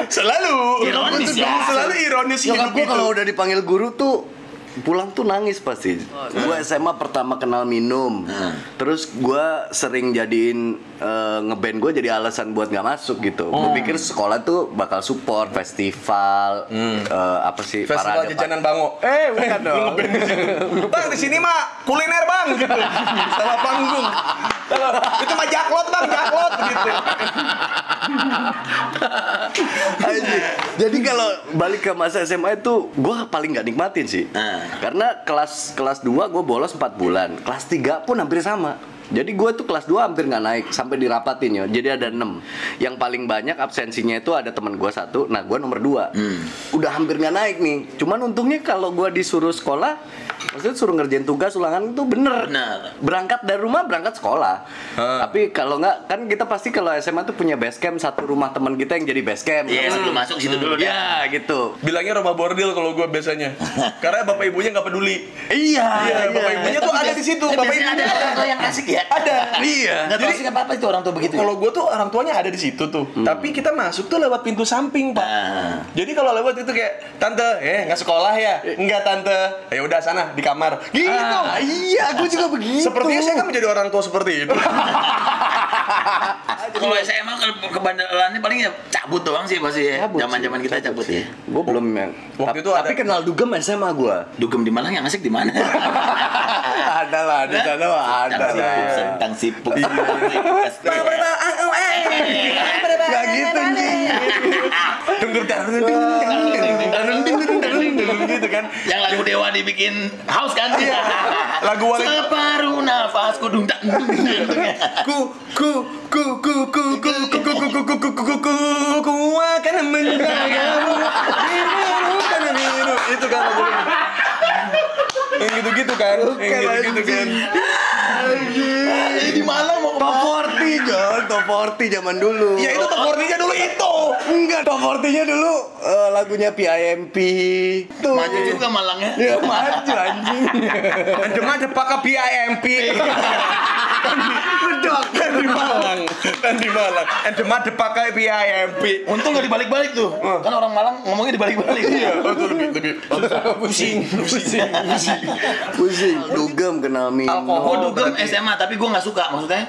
[SPEAKER 2] Selalu
[SPEAKER 1] Ironis ya.
[SPEAKER 2] Selalu ironis
[SPEAKER 3] Nyokap
[SPEAKER 2] hidup
[SPEAKER 3] gua
[SPEAKER 2] itu
[SPEAKER 3] kalau udah dipanggil guru tuh pulang tuh nangis pasti. Gua SMA pertama kenal minum. Terus gua sering jadiin eh, ngeband gua jadi alasan buat nggak masuk gitu. Gua pikir sekolah tuh bakal support festival eh, apa sih
[SPEAKER 2] Festival
[SPEAKER 3] parade-
[SPEAKER 2] jajanan Bango. Eh, bukan *laughs* dong. ngeband di sini. Bang, di sini mah kuliner, Bang, gitu. Salah panggung. Kalau itu mah jaklot, Bang, jaklot gitu.
[SPEAKER 3] Jadi kalau balik ke masa SMA itu gue paling nggak nikmatin sih.
[SPEAKER 1] Ah.
[SPEAKER 3] Karena kelas kelas 2 gue bolos 4 bulan. Kelas 3 pun hampir sama. Jadi gue tuh kelas 2 hampir nggak naik sampai dirapatin ya. Jadi ada 6 Yang paling banyak absensinya itu ada teman gue satu. Nah gue nomor 2 Udah hampir nggak naik nih. Cuman untungnya kalau gue disuruh sekolah, maksudnya suruh ngerjain tugas ulangan itu bener.
[SPEAKER 1] Bener.
[SPEAKER 3] Berangkat dari rumah berangkat sekolah. Tapi kalau nggak kan kita pasti kalau SMA tuh punya base camp satu rumah teman kita yang jadi base camp.
[SPEAKER 1] Iya, sebelum masuk situ dulu dah.
[SPEAKER 3] Ya gitu.
[SPEAKER 2] Bilangnya rumah bordil kalau gue biasanya. *laughs* Karena bapak ibunya nggak peduli.
[SPEAKER 3] Iya,
[SPEAKER 2] Iya, bapak ibunya tuh ada di situ.
[SPEAKER 1] Eh,
[SPEAKER 2] Bapak ibunya
[SPEAKER 1] ada orang tua yang asik ya.
[SPEAKER 2] ada.
[SPEAKER 3] Iya.
[SPEAKER 1] Nggak tahu sih apa-apa itu orang tua begitu. ya?
[SPEAKER 2] Kalau gue tuh orang tuanya ada di situ tuh. Tapi kita masuk tuh lewat pintu samping, Pak.
[SPEAKER 1] Ah.
[SPEAKER 2] Jadi kalau lewat itu kayak tante, eh nggak sekolah ya? Enggak tante. Ya udah sana di kamar. Gitu.
[SPEAKER 3] Ah, iya, aku juga begitu.
[SPEAKER 2] Sepertinya saya kan menjadi orang tua seperti itu.
[SPEAKER 1] Kalau SMA ke kebandelannya paling ya cabut doang sih pasti ya.
[SPEAKER 3] Cabut
[SPEAKER 1] Zaman-zaman kita cabut ya.
[SPEAKER 3] Gue belum yang
[SPEAKER 2] Waktu itu ada-
[SPEAKER 3] tapi kenal dugem SMA gue.
[SPEAKER 1] Dugem di Malang yang asik di mana?
[SPEAKER 3] ada lah, di sana mah ada
[SPEAKER 1] Tentang
[SPEAKER 3] lah.
[SPEAKER 1] tentang sipuk.
[SPEAKER 3] Gak gitu
[SPEAKER 2] gitu kan.
[SPEAKER 1] Yang lagu Dewa dibikin house kan?
[SPEAKER 2] Iya. Lagu wali-
[SPEAKER 1] Separuh nafasku dung tak dung
[SPEAKER 2] Ku ku ku ku ku ku ku ku ku ku ku ku ku ku ku akan menjagamu kan itu kan lagunya. Yang gitu-gitu kan yang gitu-gitu kan
[SPEAKER 1] Di Malang mau
[SPEAKER 3] Top 40 John, top 40 zaman dulu.
[SPEAKER 2] ya itu tekorninya dulu itu
[SPEAKER 3] Enggak, top 40-nya dulu eh, lagunya PIMP. Tuh.
[SPEAKER 1] Maju juga Malangnya.
[SPEAKER 3] Ya maju anjing.
[SPEAKER 2] Cuma ada pakai BIMP *laughs*
[SPEAKER 3] Bedok.
[SPEAKER 2] kan di Malang kan di Malang Cuma ada pakai BIMP
[SPEAKER 1] Untung gak dibalik-balik tuh. Kan orang Malang ngomongnya dibalik-balik.
[SPEAKER 2] iya itu lebih lebih pusing pusing *laughs* pusing
[SPEAKER 3] Pusing. Dugem kenal minum.
[SPEAKER 1] Gue dugem SMA tapi gue nggak suka. Maksudnya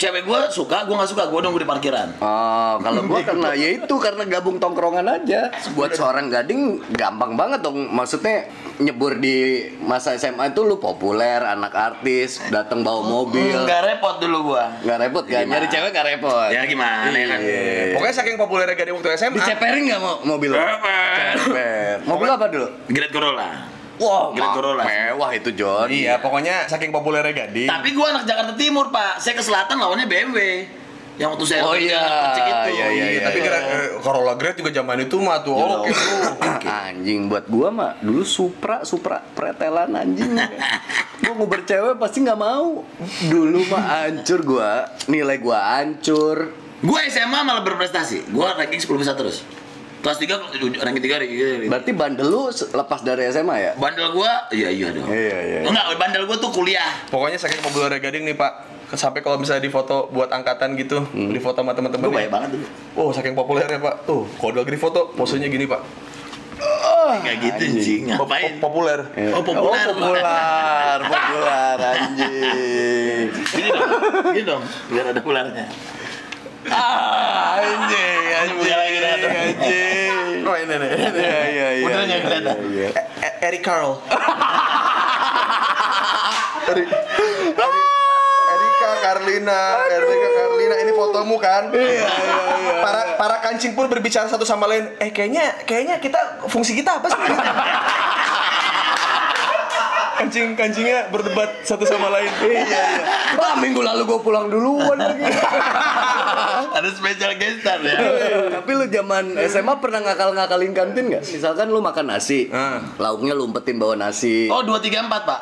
[SPEAKER 1] cewek gue suka, gue nggak suka. Gue nunggu di parkiran.
[SPEAKER 3] Oh, kalau gua karena ya itu karena gabung tongkrongan aja. Buat seorang gading gampang banget dong. Maksudnya nyebur di masa SMA itu lu populer, anak artis, datang bawa mobil.
[SPEAKER 1] Nggak repot dulu gue.
[SPEAKER 3] Nggak repot kan? Nyari cewek nggak repot.
[SPEAKER 1] Ya gimana ya kan?
[SPEAKER 3] Iya.
[SPEAKER 2] pokoknya saking populernya gading waktu SMA
[SPEAKER 3] Diceperin nggak mau mobil? lo? Cepet. Mobil apa dulu?
[SPEAKER 1] Great Corolla. Corolla.
[SPEAKER 3] mewah itu John.
[SPEAKER 2] iya pokoknya saking populernya gading
[SPEAKER 1] Tapi gue anak Jakarta Timur pak. Saya ke selatan lawannya BMW. Yang waktu saya
[SPEAKER 3] Oh iya,
[SPEAKER 1] itu.
[SPEAKER 3] iya, iya, iya.
[SPEAKER 2] tapi kira eh, Corolla Great juga zaman itu mah tuh
[SPEAKER 1] Ya,
[SPEAKER 2] oke tuh
[SPEAKER 3] Anjing buat gua mah dulu Supra Supra pretelan anjing. gua mau bercewek pasti nggak mau. Dulu mah hancur gua, nilai gua hancur.
[SPEAKER 1] Gue SMA malah berprestasi. Gue ranking 10 besar terus. Kelas 3 ranking 3 ranking 3.
[SPEAKER 3] Berarti bandel lu lepas dari SMA ya?
[SPEAKER 1] Bandel gue, iya iya dong.
[SPEAKER 3] Iya, iya.
[SPEAKER 1] Enggak, bandel gue tuh kuliah.
[SPEAKER 2] pokoknya saking populernya gading nih pak sampai kalau misalnya di foto buat angkatan gitu di foto sama teman-teman
[SPEAKER 1] Gue banyak banget dulu.
[SPEAKER 2] oh saking populernya pak tuh kalau lagi di foto posenya gini pak
[SPEAKER 1] Kayak gitu anjing. Ngapain?
[SPEAKER 2] pop- populer
[SPEAKER 1] Oh, populer.
[SPEAKER 3] Oh, populer, populer anjing.
[SPEAKER 1] Gini dong, gini dong, biar ada pularnya.
[SPEAKER 3] Ah, anjing,
[SPEAKER 1] dah, dong.
[SPEAKER 3] anjing.
[SPEAKER 2] oh ini nih
[SPEAKER 3] Iya, iya, iya.
[SPEAKER 1] Modelnya
[SPEAKER 3] iya,
[SPEAKER 1] kelihatan.
[SPEAKER 3] iya, iya.
[SPEAKER 2] E- Eric Carl *laughs* Eri- Erika Carlina Erika Carlina ini fotomu kan para para kancing pun berbicara satu sama lain eh kayaknya kayaknya kita fungsi kita apa sih kancing kancingnya berdebat satu sama lain
[SPEAKER 3] Iya, iya. Wah, minggu lalu gue pulang duluan lagi.
[SPEAKER 1] Ada special guest star ya.
[SPEAKER 3] Tapi lu zaman SMA pernah ngakal-ngakalin kantin nggak? Misalkan lu makan nasi,
[SPEAKER 2] Ah.
[SPEAKER 3] lauknya lu umpetin bawa nasi.
[SPEAKER 1] Oh, 2 3 4, Pak.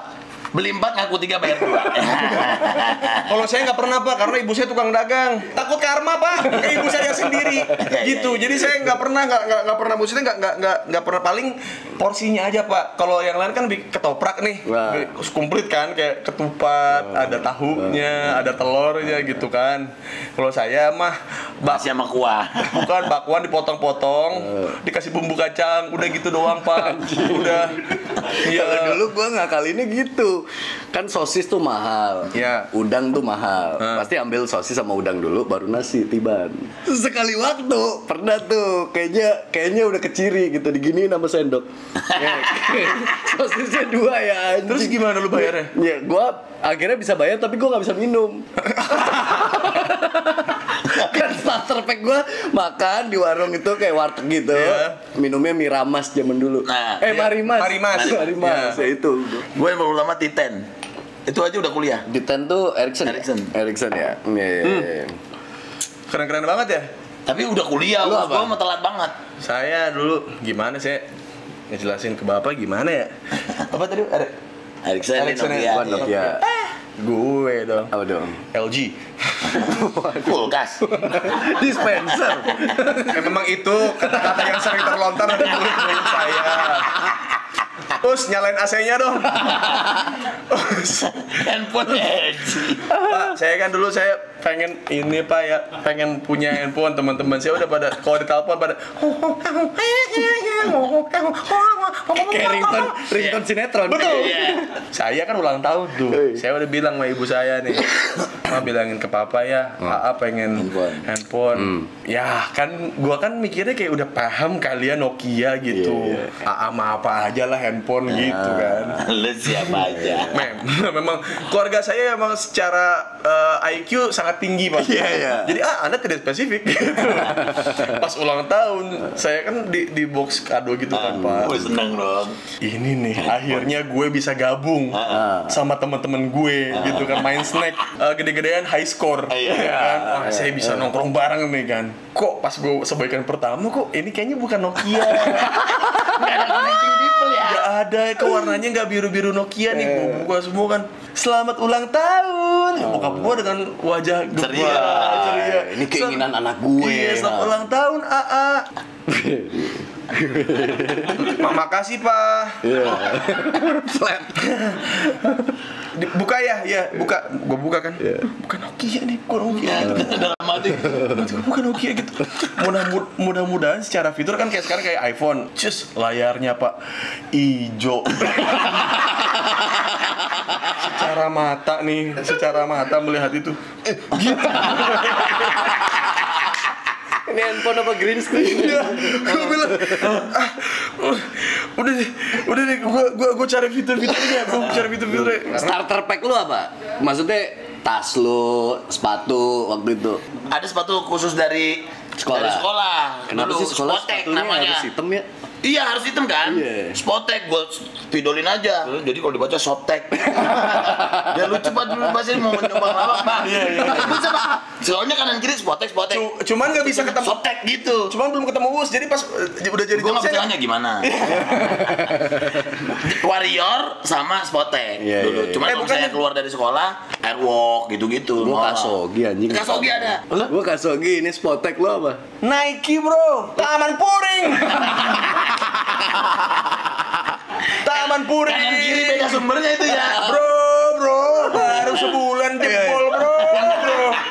[SPEAKER 1] Beli 4 ngaku 3 bayar 2. *laughs*
[SPEAKER 2] Kalau saya nggak pernah pak, karena ibu saya tukang dagang. Takut karma pak, ke ibu saya sendiri. *laughs* gitu. Jadi saya nggak pernah nggak nggak nggak pernah maksudnya nggak nggak nggak nggak pernah paling porsinya aja pak. Kalau yang lain kan ketoprak nih,
[SPEAKER 3] Wah.
[SPEAKER 2] komplit kan kayak ketupat, ada tahunya, ada telurnya gitu kan. Kalau saya mah bak
[SPEAKER 1] sama kuah.
[SPEAKER 2] bukan bakwan dipotong-potong, dikasih bumbu kacang, udah gitu doang pak. Udah. Iya.
[SPEAKER 3] Dulu gua ngakalinnya gitu. Kan sosis tuh mahal.
[SPEAKER 2] Iya.
[SPEAKER 3] Udang tuh mahal.
[SPEAKER 2] Ah.
[SPEAKER 3] Pasti ambil sosis sama udang dulu baru nasi tiban. Sekali waktu pernah tuh kayaknya kayaknya udah keciri gitu diginiin sama sendok. Ya, *laughs* Sosisnya dua ya anjing.
[SPEAKER 2] Terus gimana lu bayarnya?
[SPEAKER 3] Ya, gua akhirnya bisa bayar tapi gua nggak bisa minum. *laughs* *laughs* kan starter pack gua makan di warung itu kayak warteg gitu.
[SPEAKER 2] Iya.
[SPEAKER 3] Minumnya Miramas zaman dulu.
[SPEAKER 1] Nah,
[SPEAKER 3] eh
[SPEAKER 2] iya.
[SPEAKER 3] Marimas.
[SPEAKER 2] Marimas. *laughs*
[SPEAKER 3] Marimas.
[SPEAKER 2] Iya.
[SPEAKER 3] ya itu.
[SPEAKER 1] Gue yang baru lama Titen. Itu aja udah kuliah.
[SPEAKER 3] Di ten tuh Ericsson. ya?
[SPEAKER 1] Ericsson.
[SPEAKER 3] Ericsson ya. Iya. iya, iya.
[SPEAKER 2] Keren-keren banget ya.
[SPEAKER 1] Tapi udah kuliah,
[SPEAKER 3] Lu apa?
[SPEAKER 1] gua mah telat banget.
[SPEAKER 2] Saya dulu gimana sih ngejelasin ke bapak gimana ya? *laughs* Apa tadi? Ericsson
[SPEAKER 1] Nokia.
[SPEAKER 2] ya?
[SPEAKER 3] Gua Nokia.
[SPEAKER 2] Gue dong.
[SPEAKER 3] Apa dong?
[SPEAKER 2] LG.
[SPEAKER 1] Kulkas. *laughs*
[SPEAKER 2] Dispenser. ya, memang itu kata-kata yang sering terlontar dari mulut-mulut saya. Terus nyalain AC-nya dong. Terus,
[SPEAKER 1] Handphone LG.
[SPEAKER 2] Pak, saya kan dulu saya pengen ini Pak ya, pengen punya handphone teman-teman saya udah pada kalau ditelepon pada
[SPEAKER 3] Kayak ringtone, ringtone sinetron.
[SPEAKER 2] Betul.
[SPEAKER 1] Iya.
[SPEAKER 2] Saya kan ulang tahun tuh. Saya udah bilang sama ibu saya nih. Ma bilangin ke papa ya, AA pengen
[SPEAKER 1] Handphone.
[SPEAKER 2] handphone. Ya, kan gua kan mikirnya kayak udah paham kalian Nokia gitu.
[SPEAKER 3] Iya,
[SPEAKER 2] AA mah apa aja lah handphone gitu kan.
[SPEAKER 1] Lu siapa aja?
[SPEAKER 2] Mem, *laughs* memang keluarga saya emang secara eh, IQ sangat tinggi pak.
[SPEAKER 3] Iya, iya.
[SPEAKER 2] Jadi ah anda tidak spesifik. Gitu. *laughs* Pas ulang tahun saya kan di di box kado gitu kan pak.
[SPEAKER 1] Gue seneng dong.
[SPEAKER 2] Ini nih akhirnya gue bisa gabung sama teman-teman gue gitu kan main snack eh, gede-gedean high score.
[SPEAKER 1] Iya.
[SPEAKER 2] ya kan? Wah, saya bisa nongkrong bareng nih kan. Kok pas gue sebaikan pertama kok ini kayaknya bukan Nokia. *laughs*
[SPEAKER 1] Gak ada connecting people ya.
[SPEAKER 2] Gak ada, kok warnanya gak biru-biru Nokia nih, gua buka semua kan Selamat ulang tahun Bokap gua dengan wajah gembira
[SPEAKER 1] Ceria.
[SPEAKER 2] ceria.
[SPEAKER 3] Ini keinginan anak gue.
[SPEAKER 2] Iya, selamat ulang tahun, AA Ma- Makasih, Pak
[SPEAKER 3] Iya. *laughs*
[SPEAKER 2] Di- Buka ya, ya, buka. Gua buka kan. Bukan Nokia nih, gua Nokia
[SPEAKER 1] Dalam hati.
[SPEAKER 2] bukan Nokia gitu. Mudah mudah-mudahan secara fitur kan kayak sekarang kayak iPhone. Cus layarnya pak. Ijo. Secara mata nih secara mata melihat itu. Eh, gitu
[SPEAKER 3] Ini handphone apa green screen?
[SPEAKER 2] ya gue bilang ah, udah deh udah deh gua gua gua cari fitur-fiturnya gua cari fitur-fiturnya
[SPEAKER 3] Starter pack lu apa? Maksudnya tas lu, sepatu waktu itu.
[SPEAKER 1] Ada sepatu khusus dari
[SPEAKER 3] Sekolah.
[SPEAKER 1] Dari sekolah.
[SPEAKER 3] Kenapa
[SPEAKER 1] Dulu,
[SPEAKER 3] sih sekolah
[SPEAKER 1] Spotek
[SPEAKER 3] sepatunya
[SPEAKER 1] namanya.
[SPEAKER 3] harus hitam ya?
[SPEAKER 1] Iya harus hitam kan?
[SPEAKER 3] Iya.
[SPEAKER 1] Spotek gue spidolin aja. Jadi kalau dibaca sotek. ya lucu banget dulu pasti mau nyoba ngelawak bang. Iya iya. Bisa pak. Soalnya kanan kiri spotek spotek.
[SPEAKER 2] Cu- cuman nggak bisa ketemu
[SPEAKER 1] Sotek gitu.
[SPEAKER 2] cuman belum ketemu bos jadi pas eh, udah jadi
[SPEAKER 1] Gue nggak bisa gimana. *laughs* Warrior sama spotek
[SPEAKER 3] Iya,
[SPEAKER 1] dulu.
[SPEAKER 3] iya, iya.
[SPEAKER 1] Cuman
[SPEAKER 2] Eh,
[SPEAKER 1] kalau
[SPEAKER 2] bukan-
[SPEAKER 1] saya keluar dari sekolah, airwalk gitu-gitu.
[SPEAKER 3] Gua kasogi anjing.
[SPEAKER 1] Kasogi ada.
[SPEAKER 3] Gua kasogi, ini spotek lo apa?
[SPEAKER 2] Nike bro, Taman Puring. *laughs* Taman Puring.
[SPEAKER 1] Kanan kiri beda sumbernya itu ya.
[SPEAKER 2] Bro, bro, baru sebulan jempol bro, bro.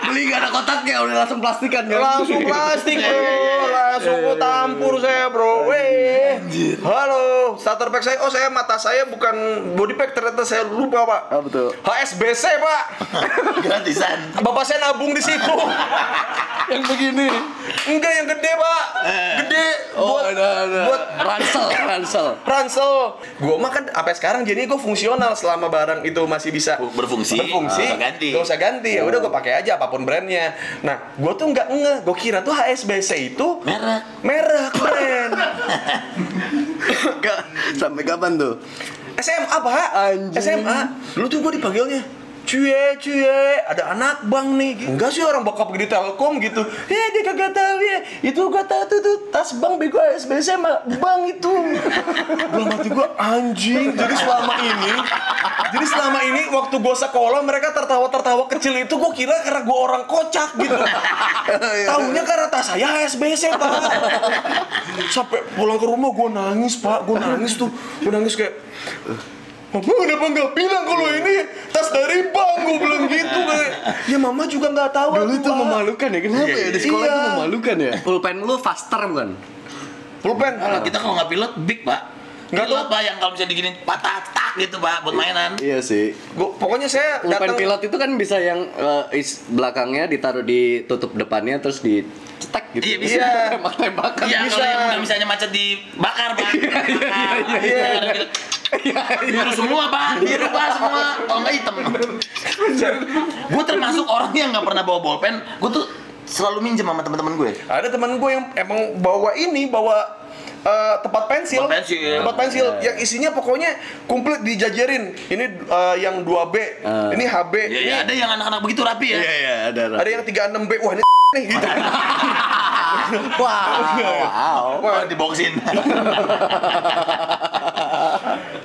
[SPEAKER 3] Beli gak ada kotaknya, udah langsung plastikan kan?
[SPEAKER 2] Langsung plastik bro, langsung gua tampur saya bro. Weh, halo, starter pack saya. Oh saya mata saya bukan body pack ternyata saya lupa pak.
[SPEAKER 3] Apa tuh?
[SPEAKER 2] HSBC pak. *laughs*
[SPEAKER 1] Gratisan.
[SPEAKER 2] Bapak saya nabung di situ. *laughs*
[SPEAKER 3] Yang begini.
[SPEAKER 2] Enggak yang gede pak, gede
[SPEAKER 3] Oh,
[SPEAKER 2] buat
[SPEAKER 3] ada, ada.
[SPEAKER 2] buat
[SPEAKER 3] ransel, ransel.
[SPEAKER 2] Ransel. Gue mah kan sampai sekarang jadi gue fungsional selama barang itu masih bisa
[SPEAKER 1] Berfungsi.
[SPEAKER 2] berfungsi.
[SPEAKER 1] Ah, ganti.
[SPEAKER 2] Gak usah ganti. Ya udah gue pakai aja apa pun brandnya. Nah, gue tuh nggak nge. Gue kira tuh HSBC itu
[SPEAKER 1] Merek.
[SPEAKER 2] merek brand.
[SPEAKER 3] Sampai kapan tuh?
[SPEAKER 2] SMA pak. SMA. Dulu tuh gue dipanggilnya. Cuye, cuye, ada anak bang nih. Enggak sih orang bokap di Telkom gitu. Ya dia kagak tahu ya. Itu gua tahu tuh, tuh tas bang bego SBC sama bang itu. *laughs* Belum mati gua anjing. Jadi selama ini, jadi selama ini waktu gua sekolah mereka tertawa-tertawa kecil itu gua kira karena gua orang kocak gitu. *laughs* Tahunya karena tas saya HSBC pak. Sampai pulang ke rumah gua nangis pak, gua nangis tuh, gua nangis kayak Mama kenapa nggak bilang kalau ini tas dari bank? Gue bilang gitu kayak. Ya mama juga nggak tahu.
[SPEAKER 3] Dulu itu memalukan ya, kenapa ya? Di sekolah
[SPEAKER 2] Iya.
[SPEAKER 3] itu memalukan ya? Pulpen lu faster bukan?
[SPEAKER 2] Pulpen.
[SPEAKER 1] Kalau kita kalau nggak pilot big pak.
[SPEAKER 2] Nggak
[SPEAKER 1] pilot
[SPEAKER 2] tahu.
[SPEAKER 1] pak yang kalau bisa diginin patah tak gitu pak buat mainan.
[SPEAKER 3] Iya sih.
[SPEAKER 2] Gua, pokoknya saya
[SPEAKER 3] Pulpen
[SPEAKER 2] datang
[SPEAKER 3] pilot itu kan bisa yang eh, is belakangnya ditaruh di tutup depannya terus dicetek gitu.
[SPEAKER 1] Iya, bisa. *laughs*
[SPEAKER 3] Tembak-tembakan.
[SPEAKER 1] Iya
[SPEAKER 2] bisa.
[SPEAKER 1] kalau yang misalnya macet dibakar pak.
[SPEAKER 3] iya, iya, iya.
[SPEAKER 1] Biru semua pak, biru pak semua. Kalau nggak hitam. gue termasuk orang yang nggak pernah bawa bolpen. Gue tuh selalu minjem sama teman-teman gue.
[SPEAKER 2] ada teman gue yang emang bawa ini bawa eh, tempat pensil,
[SPEAKER 1] Tempat pensil.
[SPEAKER 2] tempat pensil yang isinya pokoknya komplit dijajarin. Ini eh, yang 2B, ini HB,
[SPEAKER 1] Ya,
[SPEAKER 2] ini
[SPEAKER 1] ya, ada yang anak-anak begitu rapi ya.
[SPEAKER 3] Iya iya ada. ada.
[SPEAKER 2] ada yang 36B. Wah, ini *laughs* nih gitu. *laughs*
[SPEAKER 3] Wow.
[SPEAKER 1] Oh, diboksin. *laughs*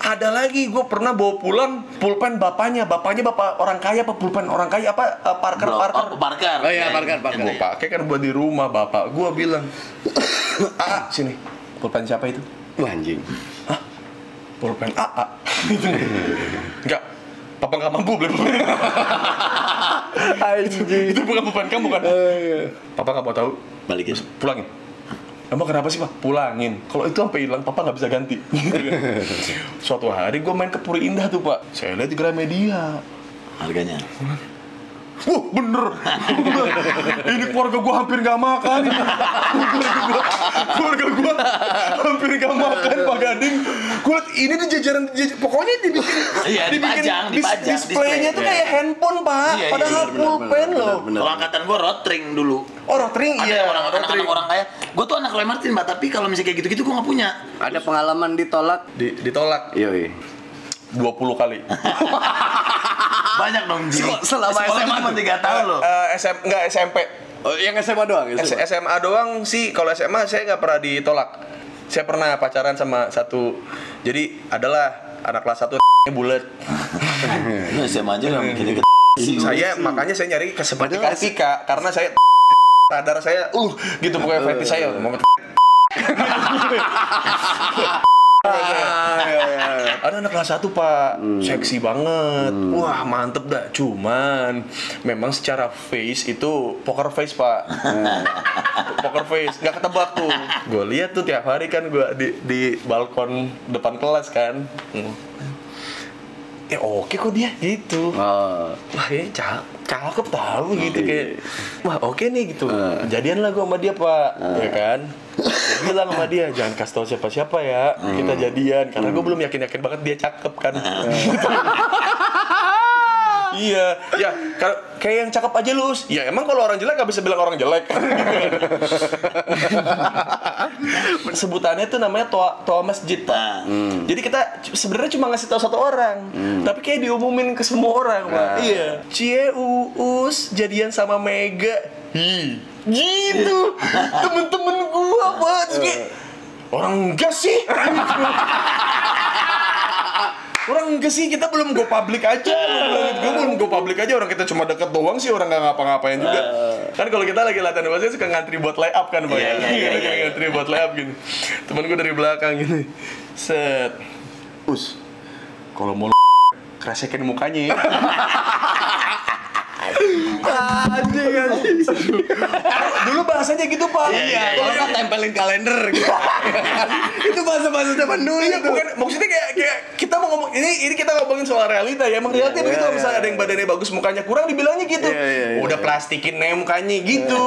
[SPEAKER 2] Ada lagi gue pernah bawa pulang pulpen bapaknya, bapaknya bapak orang kaya apa pulpen orang kaya apa eh, Parker
[SPEAKER 1] Bro,
[SPEAKER 2] Parker.
[SPEAKER 1] oh, Parker.
[SPEAKER 3] Oh iya, Parker, Parker.
[SPEAKER 2] Gue pakai kan buat di rumah bapak. Gue bilang, *coughs* ah sini pulpen siapa itu?
[SPEAKER 3] Wah, anjing.
[SPEAKER 2] Hah? Pulpen AA? Gitu. Enggak. Papa nggak mampu beli pulpen.
[SPEAKER 3] Anjing.
[SPEAKER 2] itu bukan pulpen kamu kan? Papa nggak mau tahu.
[SPEAKER 1] Balikin.
[SPEAKER 2] Pulangin. Emang kenapa sih pak? Pulangin. Kalau itu sampai hilang, papa nggak bisa ganti. *laughs* Suatu hari gue main ke Puri Indah tuh pak. Saya lihat di Gramedia.
[SPEAKER 1] Harganya.
[SPEAKER 2] Wah bener Ini keluarga gua hampir gak makan ini. Keluarga gua hampir gak makan Pak Gading liat ini tuh jajaran, jajaran Pokoknya dibikin
[SPEAKER 1] Iya, dipajang,
[SPEAKER 2] dis-
[SPEAKER 1] dipajang,
[SPEAKER 2] Displaynya
[SPEAKER 1] display.
[SPEAKER 2] tuh kayak handphone Pak
[SPEAKER 1] Iya, iya,
[SPEAKER 2] Padahal pulpen loh.
[SPEAKER 1] Kalau angkatan gue rotring dulu.
[SPEAKER 2] Oh rotring
[SPEAKER 1] Ada
[SPEAKER 2] iya
[SPEAKER 1] yang orang
[SPEAKER 2] rotring.
[SPEAKER 1] anak orang kaya. Gue tuh anak Roy Martin, Mbak, tapi kalau misalnya kayak gitu-gitu gue nggak punya.
[SPEAKER 3] Ada pengalaman ditolak?
[SPEAKER 2] Di- Ditolak
[SPEAKER 3] Yoi.
[SPEAKER 2] 20 kali *laughs*
[SPEAKER 1] Banyak dong, Ji.
[SPEAKER 3] Selama
[SPEAKER 1] Sekolah
[SPEAKER 3] SMA
[SPEAKER 1] cuma 3 tahun loh.
[SPEAKER 2] Eh, SM, Enggak SMP
[SPEAKER 3] Oh, yang SMA doang ya?
[SPEAKER 2] S- SMA doang sih. Kalau SMA saya nggak pernah ditolak. Saya pernah pacaran sama satu. Jadi adalah anak kelas satu *laughs* bulat. *laughs*
[SPEAKER 1] SMA aja nggak mikirin ke *laughs*
[SPEAKER 2] saya makanya saya nyari ke seperti
[SPEAKER 3] Padahal
[SPEAKER 2] Kartika karena saya sadar saya uh gitu pokoknya fetish saya mau ada anak kelas satu pak. Seksi banget. Wah mantep dah. Cuman memang secara face itu poker face pak. Poker face. Nggak ketebak tuh. Gue lihat tuh tiap hari kan gue di di balkon depan kelas kan. Hmm. Ya oke kok dia gitu.
[SPEAKER 3] Oh.
[SPEAKER 2] wah ini cakep cakep tahu gitu
[SPEAKER 3] Iya.
[SPEAKER 2] kayak wah oke nih gitu.
[SPEAKER 3] Eh.
[SPEAKER 2] jadian lah gue sama dia pak. Ya kan? Gua bilang sama dia jangan kasih tau siapa siapa ya
[SPEAKER 3] Hmm.
[SPEAKER 2] kita jadian. Karena gue belum yakin yakin banget dia cakep kan *laughs* Iya, ya kayak yang cakep aja lu. Ya emang kalau orang jelek gak bisa bilang orang jelek. *laughs* Sebutannya tuh namanya toa toa masjid pak.
[SPEAKER 1] Nah.
[SPEAKER 2] Jadi kita sebenarnya cuma ngasih tahu satu orang, tapi kayak diumumin ke semua orang pak. Iya. Cie Uus jadian sama Mega. Hi. Gitu. *laughs* Temen-temen gua pak. Kayak, orang enggak sih. *laughs* Orang enggak sih, kita belum go public aja. *laughs* Gue belum go public aja, orang kita cuma deket doang sih Orang nggak ngapa-ngapain juga. Kan kalau kita lagi latihan bahasa suka ngantri buat lay up kan
[SPEAKER 1] Iya, iya, iya,
[SPEAKER 2] Lagi
[SPEAKER 1] iya.
[SPEAKER 2] Ngantri buat lay up gitu Temen gue dari belakang gini. Set. Us. Kalau mau *laughs* kresekin mukanya ya *laughs*
[SPEAKER 3] Anjing anjing.
[SPEAKER 2] Dulu bahasanya gitu pak
[SPEAKER 3] Iya, kalau nggak tempelin kalender gitu. itu bahasa-bahasa zaman dulu
[SPEAKER 2] Iya,
[SPEAKER 3] itu.
[SPEAKER 2] bukan maksudnya kayak, kayak kita mau ngomong ini ini kita ngomongin soal realita ya. Emang realita
[SPEAKER 3] Iya,
[SPEAKER 2] begitu
[SPEAKER 3] iya,
[SPEAKER 2] misalnya
[SPEAKER 3] iya.
[SPEAKER 2] ada yang badannya bagus mukanya kurang dibilangnya gitu.
[SPEAKER 3] Iya, iya, iya.
[SPEAKER 2] Udah plastikin nih mukanya gitu.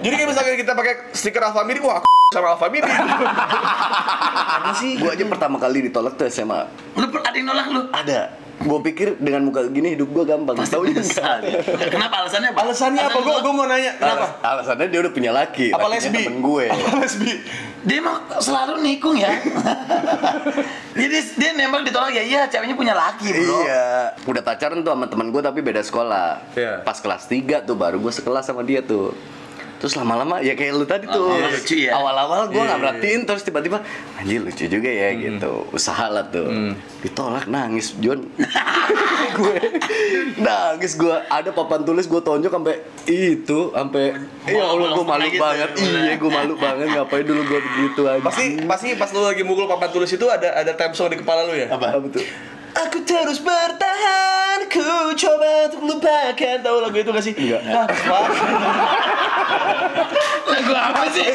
[SPEAKER 2] Jadi kayak misalnya kita pakai stiker Alfamidi, wah *laughs* sama Alfamidi. Apa sih?
[SPEAKER 3] Gua aja pertama kali ditolak tuh SMA.
[SPEAKER 1] Lu ada yang nolak lu?
[SPEAKER 3] Ada. Gua pikir dengan muka gini hidup gua gampang.
[SPEAKER 1] Pasti
[SPEAKER 3] Taunya
[SPEAKER 1] menyesal
[SPEAKER 3] enggak.
[SPEAKER 1] dia. Kenapa alasannya apa?
[SPEAKER 2] Alasannya apa? Gue gue mau nanya. Kenapa?
[SPEAKER 3] Alas- alasannya dia udah punya laki.
[SPEAKER 2] Apa lesbi?
[SPEAKER 3] Temen gue. *laughs*
[SPEAKER 2] Apa lesbi?
[SPEAKER 1] Dia emang selalu nikung ya. *laughs* Jadi dia nembak ditolak ya iya ceweknya punya laki bro.
[SPEAKER 3] Iya, udah pacaran tuh sama teman gue tapi beda sekolah.
[SPEAKER 2] Iya.
[SPEAKER 3] Pas kelas 3 tuh baru gue sekelas sama dia tuh. Terus lama-lama ya kayak lu tadi tuh.
[SPEAKER 1] Lama-lama lucu ya.
[SPEAKER 3] Awal-awal gue
[SPEAKER 2] Iya,
[SPEAKER 3] nggak
[SPEAKER 2] iya,
[SPEAKER 3] merhatiin terus tiba-tiba anjir lucu juga ya gitu. Usaha lah tuh. Ditolak nangis John. *laughs* gue nangis gue ada papan tulis gue tonjok sampai itu sampai ya Allah gue malu
[SPEAKER 1] gitu
[SPEAKER 3] banget.
[SPEAKER 1] ya.
[SPEAKER 3] Iya gue malu banget ngapain dulu gue begitu aja.
[SPEAKER 2] Pasti pasti pas lu lagi mukul papan tulis itu ada ada song di kepala lu ya?
[SPEAKER 1] Apa?
[SPEAKER 3] Apa tuh?
[SPEAKER 2] Aku terus bertahan, ku coba untuk lupakan Tahu lagu itu gak sih?
[SPEAKER 3] Enggak.
[SPEAKER 2] Ah, fuck.
[SPEAKER 1] Lagu apa sih?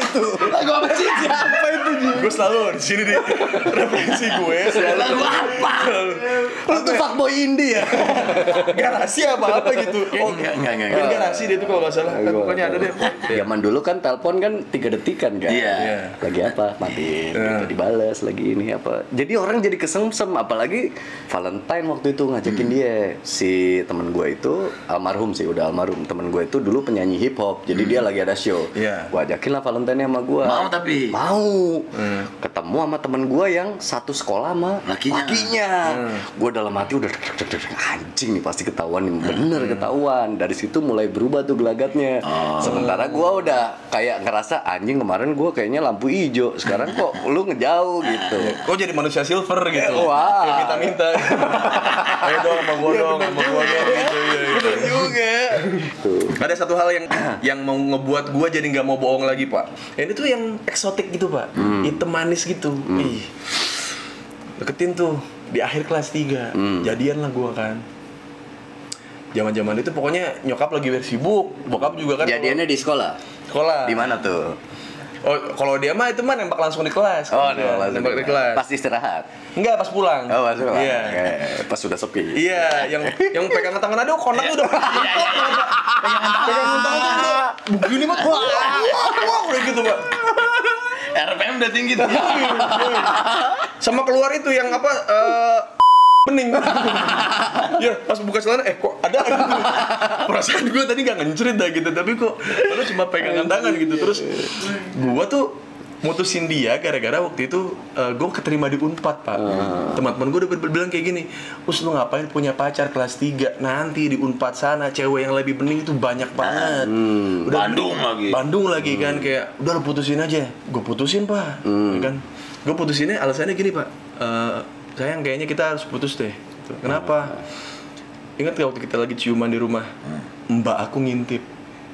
[SPEAKER 1] Lagu apa sih?
[SPEAKER 2] Apa itu Gue selalu di sini di referensi gue selalu
[SPEAKER 1] Lagu apa?
[SPEAKER 3] Lu tuh fuckboy indie ya?
[SPEAKER 2] garasi apa apa gitu. Oh,
[SPEAKER 1] Enggak, enggak, enggak, enggak.
[SPEAKER 2] garasi dia tuh kalau nggak salah. Kan pokoknya ada deh.
[SPEAKER 3] Zaman dulu kan telepon kan tiga detikan kan.
[SPEAKER 1] Iya.
[SPEAKER 2] Iya.
[SPEAKER 3] Lagi apa? Matiin,
[SPEAKER 2] Iya.
[SPEAKER 3] gitu, dibales lagi ini apa. Jadi orang jadi kesemsem apalagi Valentine waktu itu ngajakin
[SPEAKER 1] Hmm.
[SPEAKER 3] dia. Si temen gue itu almarhum sih udah almarhum. Temen gue itu dulu penyanyi hip hop jadi dia lagi ada show.
[SPEAKER 2] Iya.
[SPEAKER 3] gue ajakin lah Valentine sama gue
[SPEAKER 1] Mau tapi?
[SPEAKER 3] mau. Ketemu sama temen gue yang satu sekolah sama
[SPEAKER 1] Lakinya.
[SPEAKER 3] gue dalam hati udah anjing nih pasti ketahuan nih. Bener ketahuan. Dari situ mulai berubah tuh gelagatnya. Sementara gue udah kayak ngerasa anjing kemarin gue kayaknya lampu hijau. Sekarang kok lu ngejauh gitu.
[SPEAKER 2] Kok jadi manusia silver gitu?
[SPEAKER 3] Wah.
[SPEAKER 2] Minta-minta. Ayo dong sama gua dong, sama gua dong gitu. Iya, iya.
[SPEAKER 3] bener juga tuh
[SPEAKER 2] Ada satu hal yang yang mau ngebuat gua jadi nggak mau bohong lagi pak. Ini tuh yang eksotik gitu pak, hitam manis gitu. Ih, deketin tuh di akhir kelas 3 Jadian lah gua kan. Zaman-zaman itu pokoknya nyokap lagi sibuk, bokap juga kan.
[SPEAKER 3] jadiannya di sekolah
[SPEAKER 2] sekolah.
[SPEAKER 3] di mana tuh
[SPEAKER 2] Oh, kalau dia mah itu mah nembak langsung di kelas.
[SPEAKER 3] oh
[SPEAKER 2] Iya, nembak di kelas.
[SPEAKER 3] pas istirahat
[SPEAKER 2] Enggak, pas pulang.
[SPEAKER 3] oh pas sekolah
[SPEAKER 2] Iya.
[SPEAKER 3] Oke, pas sudah sepi
[SPEAKER 2] Iya, yang yang pegangan tangan aduh konak tuh udah. Pegangan tangan tuh udah begini mah. Wah, wah, udah gitu, Pak.
[SPEAKER 1] RPM udah tinggi tuh.
[SPEAKER 2] Sama keluar itu yang apa eh bening *laughs* ya pas buka celana eh kok ada? Gitu. perasaan gue tadi gak ngencerit dah gitu tapi kok lalu cuma pegangan tangan gitu. Terus gue tuh mutusin dia gara-gara waktu itu gue keterima di Unpad pak. Teman-teman gue udah bil- bilang kayak gini us lu ngapain punya pacar kelas 3 nanti di Unpad sana cewek yang lebih bening itu banyak banget.
[SPEAKER 1] Bandung lagi.
[SPEAKER 2] Bandung lagi kan kayak udah lu putusin aja. Gue putusin pak. Ya kan? Gue putusinnya alasannya gini pak. Eh, sayang kayaknya kita harus putus deh. Kenapa? Ingat waktu kita lagi ciuman di rumah? Mbak aku ngintip.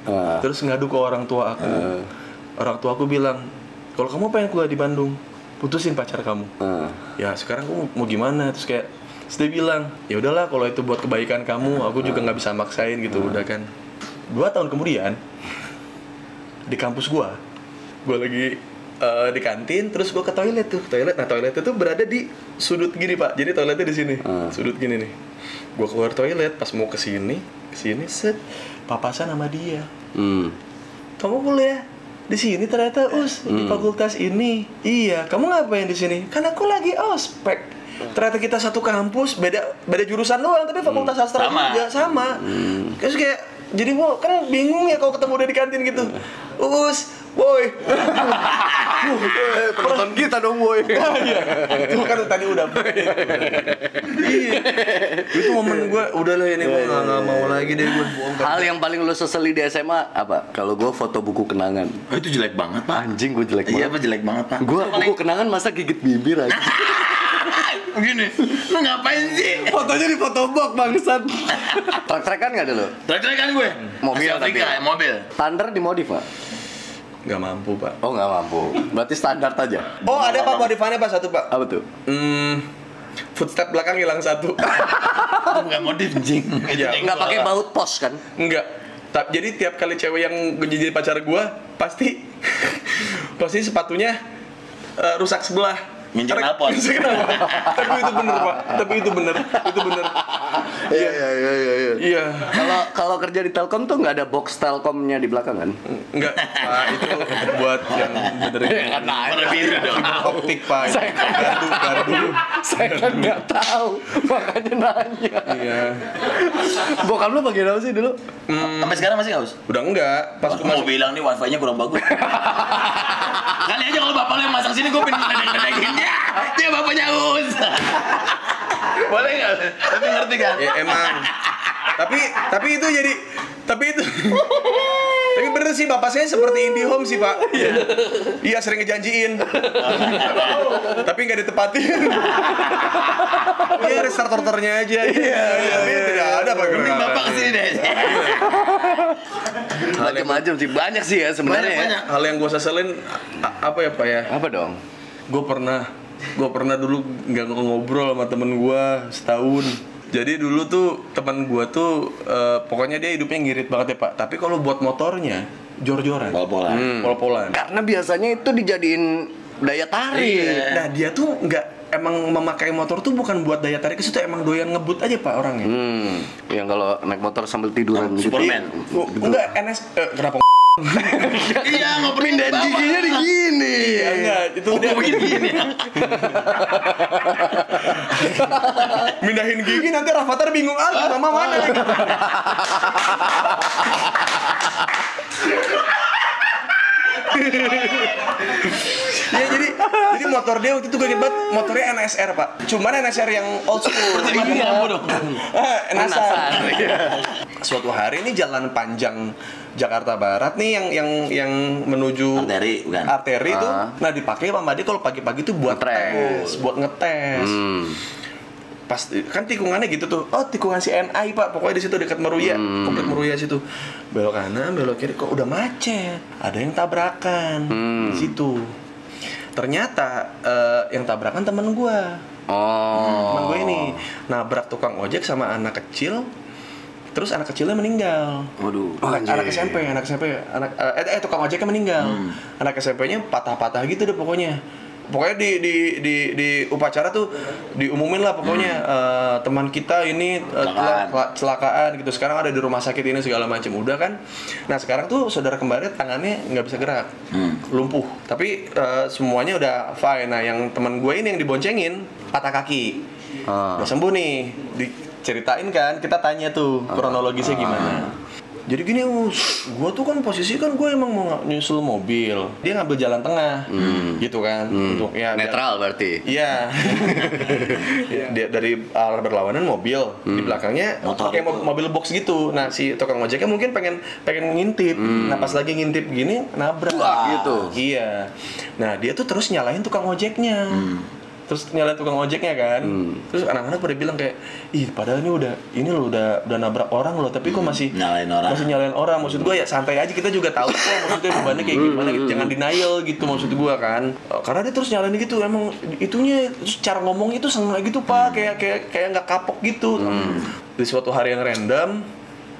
[SPEAKER 3] Ah.
[SPEAKER 2] terus ngadu ke orang tua aku. Orang tua aku bilang kalau kamu pengen kuliah di Bandung putusin pacar kamu.
[SPEAKER 3] Ah.
[SPEAKER 2] ya sekarang kamu mau gimana? Terus kayak dia bilang ya udahlah kalau itu buat kebaikan kamu aku juga nggak bisa maksain gitu. Udah kan. Dua tahun kemudian di kampus gua gua lagi eh, di kantin terus gua ke toilet tuh. Toilet nah toilet itu berada di sudut gini pak. Jadi toiletnya di sini. Sudut gini nih. Gua keluar toilet pas mau ke sini ke sini set papasan sama dia.
[SPEAKER 3] Hmm.
[SPEAKER 2] kamu kuliah di sini ternyata us di fakultas ini. Iya kamu ngapain di sini? Kan aku lagi ospek. Ternyata kita satu kampus beda beda jurusan doang tapi fakultas sastra
[SPEAKER 1] Sama.
[SPEAKER 2] juga sama. Terus kayak jadi gua kan bingung ya kalau ketemu dia di kantin gitu. Us boy
[SPEAKER 3] penonton kita dong boy
[SPEAKER 2] iya. Itu kan tadi udah *laughs* iya. Itu momen gua udah lah ini gua nggak nggak mau lagi deh gua.
[SPEAKER 3] Hal yang paling lu seseli di SMA apa? Kalau gue foto buku kenangan.
[SPEAKER 1] Oh, itu jelek banget, Pak.
[SPEAKER 3] anjing gue jelek
[SPEAKER 1] Iya,
[SPEAKER 3] banget.
[SPEAKER 1] Apa jelek banget, Pak.
[SPEAKER 3] gue buku kenangan masa gigit bibir aja *laughs*
[SPEAKER 1] Begini, lu ngapain sih?
[SPEAKER 3] fotonya di foto box bangsat trek-trekan nggak dulu
[SPEAKER 1] Trek-trek kan gue.
[SPEAKER 3] Mobil
[SPEAKER 1] Asia Afrika,
[SPEAKER 3] tapi.
[SPEAKER 1] ya, mobil.
[SPEAKER 3] Thunder dimodif pak
[SPEAKER 2] nggak mampu pak
[SPEAKER 3] oh nggak mampu berarti standar aja
[SPEAKER 2] oh ada pak modifannya pak satu pak
[SPEAKER 3] apa tuh
[SPEAKER 2] Hmm, footstep belakang hilang satu. *laughs*
[SPEAKER 1] Itu bukan modif, anjing. Itu
[SPEAKER 2] Iya.
[SPEAKER 3] pakai baut pos kan
[SPEAKER 2] Enggak. Jadi tiap kali cewek yang jadi pacar gua pasti *laughs* pasti sepatunya eh, rusak sebelah.
[SPEAKER 1] Knalpot.
[SPEAKER 2] nginjek knalpot. Tapi itu bener pak. Tapi itu bener. Itu bener. *laughs*
[SPEAKER 3] iya iya iya iya iya
[SPEAKER 2] Iya.
[SPEAKER 3] kalau kalau kerja di Telkom tuh nggak ada box Telkomnya di belakang kan
[SPEAKER 2] Enggak. Pak itu buat yang benerin
[SPEAKER 1] Warna biru dong.
[SPEAKER 2] optik pak. Gardu gardu.
[SPEAKER 3] saya kan nggak tahu makanya nanya
[SPEAKER 2] Iya.
[SPEAKER 3] bokap lu bagian apa sih dulu
[SPEAKER 1] Sampai sekarang masih nggak, Us?
[SPEAKER 2] Udah enggak. Pas
[SPEAKER 1] mau bilang nih wifi-nya kurang bagus. *laughs* Kali aja kalau bapak lu yang masang sini gue pengen ngeledek-ledekin dia. Dia bapaknya Us. Boleh nggak? Tapi ngerti kan?
[SPEAKER 2] ya emang tapi tapi itu jadi tapi itu tapi bener sih bapak saya seperti IndiHome sih pak. Iya. Sering ngejanjiin. Tapi nggak ditepatin iya restarternya aja. Iya iya iya tidak ada pak.
[SPEAKER 1] Mending bapak ke sini deh.
[SPEAKER 3] macam-macam sih banyak sih ya sebenarnya ya.
[SPEAKER 1] Banyak-banyak.
[SPEAKER 2] hal yang gue seselin apa ya pak ya?
[SPEAKER 3] Apa dong?
[SPEAKER 2] Gue pernah gue pernah dulu nggak ngobrol sama temen gue setahun jadi dulu tuh teman gue tuh eh, pokoknya dia hidupnya ngirit banget ya pak tapi kalau buat motornya jor-joran
[SPEAKER 1] Pol-polan.
[SPEAKER 2] Hmm. pol-polan
[SPEAKER 3] karena biasanya itu dijadiin daya tarik
[SPEAKER 1] Iya.
[SPEAKER 2] nah dia tuh nggak emang memakai motor tuh bukan buat daya tarik itu emang doyan ngebut aja pak orangnya
[SPEAKER 3] hmm yang kalau naik motor sambil tiduran gitu
[SPEAKER 1] Superman.
[SPEAKER 2] Enggak NS eh, kenapa
[SPEAKER 1] Iya, ngobrolin
[SPEAKER 3] pindahin giginya di gini
[SPEAKER 2] ya, enggak itu
[SPEAKER 1] Oh,
[SPEAKER 2] dia
[SPEAKER 1] begini-begini ya.
[SPEAKER 2] Mindahin gigi nanti Rafathar bingung ah mama mana ya jadi jadi motor dia waktu itu gue inget banget motornya NSR pak cuman NSR yang old school
[SPEAKER 1] Iya. dong.
[SPEAKER 2] Ah, NSR
[SPEAKER 3] Iya.
[SPEAKER 2] Suatu hari ini jalan panjang Jakarta Barat nih yang yang yang menuju
[SPEAKER 1] Arteri, bukan?
[SPEAKER 2] arteri itu
[SPEAKER 3] Ah.
[SPEAKER 2] nah dipakai Pak Madi kalau pagi-pagi tuh buat
[SPEAKER 3] Ngetres.
[SPEAKER 2] tes buat ngetes
[SPEAKER 3] Hmm.
[SPEAKER 2] pas kan tikungannya gitu tuh oh tikungan si NI pak pokoknya di situ dekat Meruya
[SPEAKER 3] Hmm.
[SPEAKER 2] komplek Meruya situ belok kanan belok kiri kok udah macet ada yang tabrakan
[SPEAKER 3] Hmm.
[SPEAKER 2] di situ ternyata eh, yang tabrakan temen gua
[SPEAKER 3] Oh.
[SPEAKER 2] temen gue ini nabrak tukang ojek sama anak kecil terus anak kecilnya meninggal.
[SPEAKER 3] Waduh.
[SPEAKER 2] anak,
[SPEAKER 3] Anjir.
[SPEAKER 2] anak SMP anak SMP anak eh, eh tukang ojeknya meninggal. Anak SMP-nya patah-patah gitu deh pokoknya. Pokoknya di di di di upacara tuh diumumin lah pokoknya eh, teman kita ini eh, telah
[SPEAKER 1] Kecelakaan.
[SPEAKER 2] kecelakaan gitu. Sekarang ada di rumah sakit ini segala macam udah kan? Nah sekarang tuh saudara kembarnya tangannya nggak bisa gerak. Lumpuh. Tapi eh, semuanya udah fine. Nah yang teman gue ini yang diboncengin patah kaki.
[SPEAKER 3] Ah.
[SPEAKER 2] udah sembuh nih diceritain kan kita tanya tuh kronologisnya gimana jadi gini us gue tuh kan posisi kan gue emang mau nyusul mobil dia ngambil jalan tengah gitu kan untuk ya biar-
[SPEAKER 3] Netral berarti.
[SPEAKER 2] Iya. *laughs* Dia dari arah berlawanan mobil, di belakangnya
[SPEAKER 1] Motor.
[SPEAKER 2] pakai mo- mobil box gitu. Nah, si tukang ojeknya mungkin pengen pengen ngintip. Nah, pas lagi ngintip gini nabrak.
[SPEAKER 3] Wah, gitu.
[SPEAKER 2] Iya. Nah, dia tuh terus nyalahin tukang ojeknya. Terus nyalain tukang ojeknya kan. Terus anak-anak pada bilang kayak, "Ih, padahal ini udah ini loh udah udah nabrak orang loh, tapi kok masih
[SPEAKER 1] Nyalain orang.
[SPEAKER 2] Masih nyalain orang. Maksud gua ya santai aja kita juga tahu kok maksudnya bebannya kayak gimana gitu. Jangan denial gitu maksud gua kan. Eh, Karena dia terus nyalain gitu emang itunya cara ngomong itu sengaja gitu, Pak. Kayak kayak kayak nggak kapok gitu. Di suatu hari yang random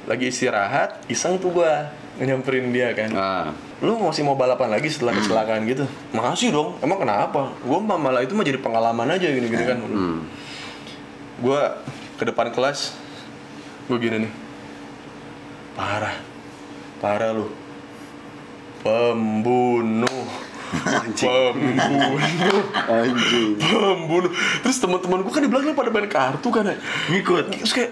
[SPEAKER 2] lagi istirahat, iseng tuh gua nyamperin dia kan.
[SPEAKER 3] Nah.
[SPEAKER 2] Lu masih mau balapan lagi setelah kecelakaan gitu? Masih dong. Emang kenapa? Mah malah itu mah jadi pengalaman aja gini-gini kan. Gua ke depan kelas gue gini nih. Parah. Parah lu. Pembunuh. Pembunuh.
[SPEAKER 3] Anjing.
[SPEAKER 2] Pembunuh. Terus teman-teman gue kan di belakang pada main kartu kan ya.
[SPEAKER 1] Ngikut.
[SPEAKER 2] Terus kayak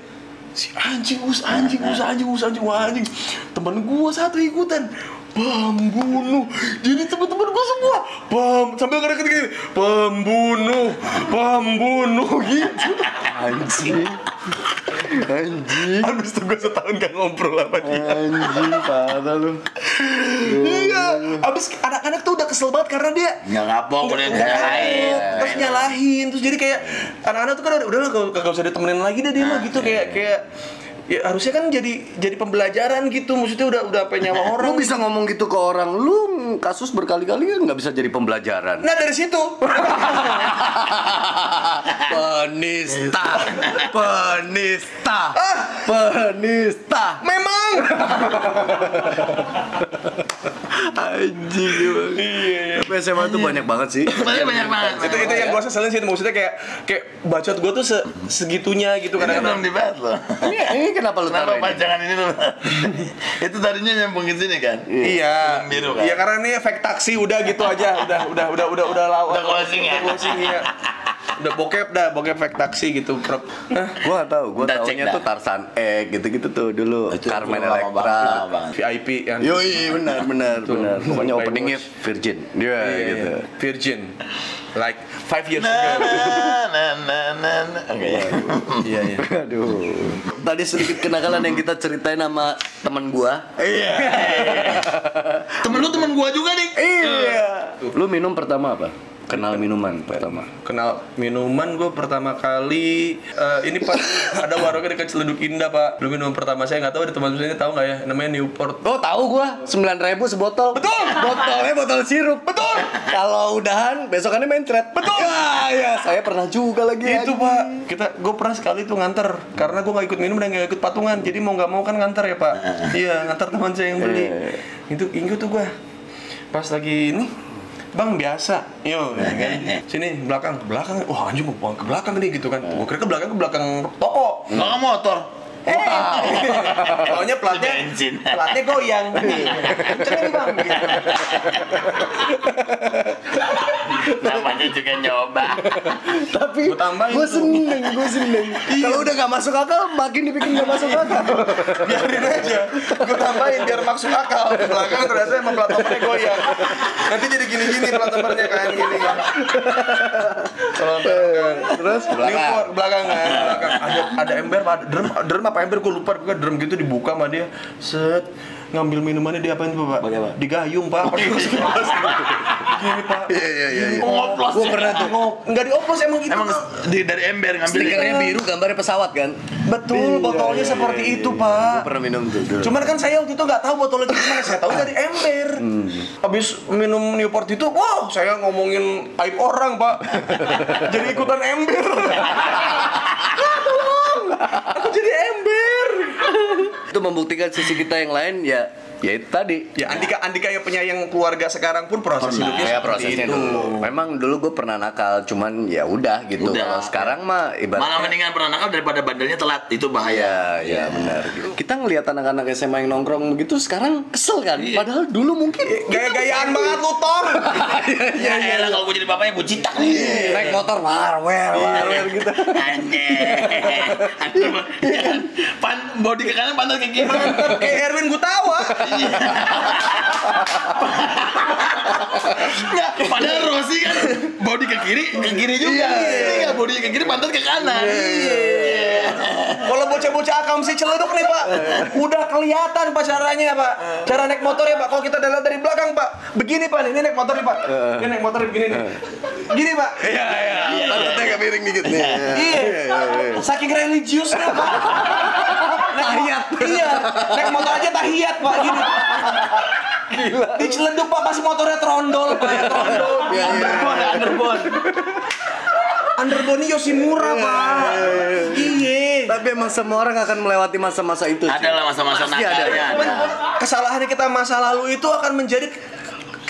[SPEAKER 2] si anjing us anjing us anjing us anjing wah anjing teman gua satu ikutan pembunuh. Jadi teman-teman gua semua pem sambil ngeri gini pembunuh pembunuh gitu.
[SPEAKER 3] Anjing. Anjing.
[SPEAKER 2] habis itu gua setahun gak ngobrol sama dia.
[SPEAKER 3] Anjing parah lu.
[SPEAKER 2] iya habis anak-anak tuh udah kesel banget karena dia
[SPEAKER 1] Nggak ngapok udah
[SPEAKER 2] kapok, terus nyalahin. Terus jadi kayak anak-anak tuh kan udah udah lah gak, gak usah ditemenin lagi deh dia mah gitu. kayak kayak ya harusnya kan jadi jadi pembelajaran gitu. Maksudnya udah udah apa nyawa orang
[SPEAKER 3] Lu bisa ngomong gitu ke orang, lu kasus berkali-kali kan nggak bisa jadi pembelajaran.
[SPEAKER 2] nah dari situ. *laughs*
[SPEAKER 3] Penista, penista, penista.
[SPEAKER 2] memang *laughs*
[SPEAKER 3] Anjing emang.
[SPEAKER 2] iya iya
[SPEAKER 3] Tapi SMA tuh banyak banget sih.
[SPEAKER 1] Banyak banyak banget.
[SPEAKER 2] itu itu yang gue seselin sih maksudnya kayak kayak bacot gue tuh se, segitunya gitu
[SPEAKER 1] Ini belum
[SPEAKER 2] kadang-kadang
[SPEAKER 1] dibahas loh.
[SPEAKER 3] Ini, ini kenapa lu
[SPEAKER 1] Kenapa
[SPEAKER 3] taruh ini?
[SPEAKER 1] loh? Itu tadinya nyambung ke sini kan?
[SPEAKER 2] Iya,
[SPEAKER 1] biru kan?
[SPEAKER 2] iya karena ini efek taksi udah gitu aja, udah udah udah udah udah lawan.
[SPEAKER 1] Udah closing ya?
[SPEAKER 2] Udah closing ya. Udah bokep dah, bokep efek taksi gitu. Nah,
[SPEAKER 3] Gua gak tahu, gua
[SPEAKER 1] Ntar cek
[SPEAKER 3] taunya
[SPEAKER 1] dah.
[SPEAKER 3] tuh Tarzan Egg gitu-gitu tuh dulu.
[SPEAKER 1] Itu
[SPEAKER 3] Carmen Electra.
[SPEAKER 2] VIP yang
[SPEAKER 3] Yoi, benar benar
[SPEAKER 2] Tuh.
[SPEAKER 3] benar. *laughs* Pokoknya openingnya. Virgin. Dia
[SPEAKER 2] Iya,
[SPEAKER 3] gitu.
[SPEAKER 2] iya. Virgin. Like five years
[SPEAKER 1] Nah,
[SPEAKER 2] ago.
[SPEAKER 1] nah, nah, nah, nah. Oke ya.
[SPEAKER 2] Iya, iya. *laughs*
[SPEAKER 3] Aduh. Tadi sedikit kenakalan yang kita ceritain sama teman gua.
[SPEAKER 1] Iya. *laughs* Temen lu temen gua juga nih.
[SPEAKER 3] Iya. Lu minum pertama apa? Kenal minuman pertama.
[SPEAKER 2] Kenal minuman gue pertama kali eh, ini pas *laughs* ada warungnya dekat Celeduk Indah pak. Dulu minuman pertama saya nggak tahu ada teman saya tahu nggak ya namanya Newport.
[SPEAKER 3] Oh tahu gua, 9000 sebotol. Betul. Botolnya botol sirup. Betul. Kalau udahan besokannya mencret. Betul. Ya, ya, saya pernah juga lagi.
[SPEAKER 2] Itu
[SPEAKER 3] anjing.
[SPEAKER 2] pak, kita gue pernah sekali tuh nganter karena gue nggak ikut minum dan nggak ikut patungan, jadi mau nggak mau kan nganter ya pak. *laughs* iya nganter teman saya yang beli. Itu ingat tuh gue pas lagi ini Bang biasa, yo, ya kan? *laughs* Sini belakang, belakang. Wah anjing mau ke belakang nih gitu kan? Gue kira ke belakang ke belakang toko.
[SPEAKER 1] Belakang motor.
[SPEAKER 2] Soalnya *laughs* platnya
[SPEAKER 1] Bensin.
[SPEAKER 2] platnya goyang. *laughs* Kenceng nih bang. Gitu.
[SPEAKER 1] Namanya juga nyoba.
[SPEAKER 3] Tapi
[SPEAKER 2] Gua tambahin
[SPEAKER 3] gue seneng, gue seneng. Kalau udah gak masuk akal, makin dibikin gak masuk akal.
[SPEAKER 2] Biarin aja. Gue tambahin biar masuk akal. Ke belakang ternyata emang plat nomornya goyang. Nanti jadi gini-gini plat nomornya kan gini. Kalau
[SPEAKER 3] Terus
[SPEAKER 2] Newport belakang kan, belakang. Ada ada ember, ada drum, drum apa ember gue lupa, pokoknya drum gitu dibuka sama dia. Set ngambil minumannya dia apain tuh pak?
[SPEAKER 3] Pakai apa?
[SPEAKER 2] Digayung pak. Pakai gelas gelas. Gini pak.
[SPEAKER 3] Iya iya iya. iya.
[SPEAKER 1] Ngoplos.
[SPEAKER 3] Gue pernah tuh.
[SPEAKER 2] Nggak dioplos emang gitu.
[SPEAKER 1] Emang di, dari ember ngambil
[SPEAKER 3] Stikernya biru, gambarnya pesawat kan?
[SPEAKER 2] Betul, botolnya seperti itu pak.
[SPEAKER 3] Gue pernah minum tuh dulu.
[SPEAKER 2] Cuman kan saya waktu itu nggak tahu botolnya gimana, saya tahu dari ember. Habis minum Newport itu, wow, saya ngomongin aib orang pak. *laughs* jadi ikutan ember. *laughs* Aku jadi ember.
[SPEAKER 3] itu membuktikan sisi kita yang lain ya ya itu tadi
[SPEAKER 2] Ya Andika Andika yang penyayang keluarga sekarang pun proses hidupnya
[SPEAKER 3] ya prosesnya
[SPEAKER 2] itu.
[SPEAKER 3] dulu memang dulu gue pernah nakal cuman ya udah gitu
[SPEAKER 1] Udah.
[SPEAKER 3] kalau sekarang mah
[SPEAKER 1] Malah
[SPEAKER 3] ibaratnya
[SPEAKER 1] mendingan pernah nakal daripada bandelnya telat. Itu bahaya.
[SPEAKER 3] ya ya benar gitu. kita ngelihat anak-anak SMA yang nongkrong begitu sekarang kesel kan
[SPEAKER 1] Iya.
[SPEAKER 3] padahal dulu mungkin
[SPEAKER 2] Gaya-gayaan banget lu Tong. *laughs* *laughs*
[SPEAKER 1] Ya elah kalau gue jadi bapaknya gue citak nih.
[SPEAKER 3] naik motor war wer war wer gitu
[SPEAKER 1] Anjir. *laughs* Pan body ke kanan pantat ke kiri.
[SPEAKER 2] Kayak Erwin Gutawa.
[SPEAKER 1] Nggak, padahal Rossi kan body ke kiri, ke kiri juga. Ini nggak body ke kiri, pantat ke kanan. Iya.
[SPEAKER 2] Kalau bocah-bocah akam si celeduk nih pak, udah kelihatan pak caranya pak. Cara naik motor ya pak. Kalau kita lihat dari belakang pak, begini pak. Ini naik motor nih pak. Ini naik motor begini nih. Gini pak.
[SPEAKER 1] Iya, iya.
[SPEAKER 3] pantatnya agak miring dikit nih
[SPEAKER 2] Iya. Saking religiusnya pak. Tahiyat. Iya. Naik motor aja tahiyat pak. Gini. Gila. Di celeduk pak masih motornya trondol pak. Trondol.
[SPEAKER 3] Iya, iya.
[SPEAKER 2] Underbone, underbone. Underbone Yoshimura pak. Iya.
[SPEAKER 3] tapi emang semua orang akan melewati masa-masa itu
[SPEAKER 1] Ada lah masa-masa
[SPEAKER 3] Pasti ada.
[SPEAKER 1] nakalnya ada.
[SPEAKER 2] kesalahan kita masa lalu itu akan menjadi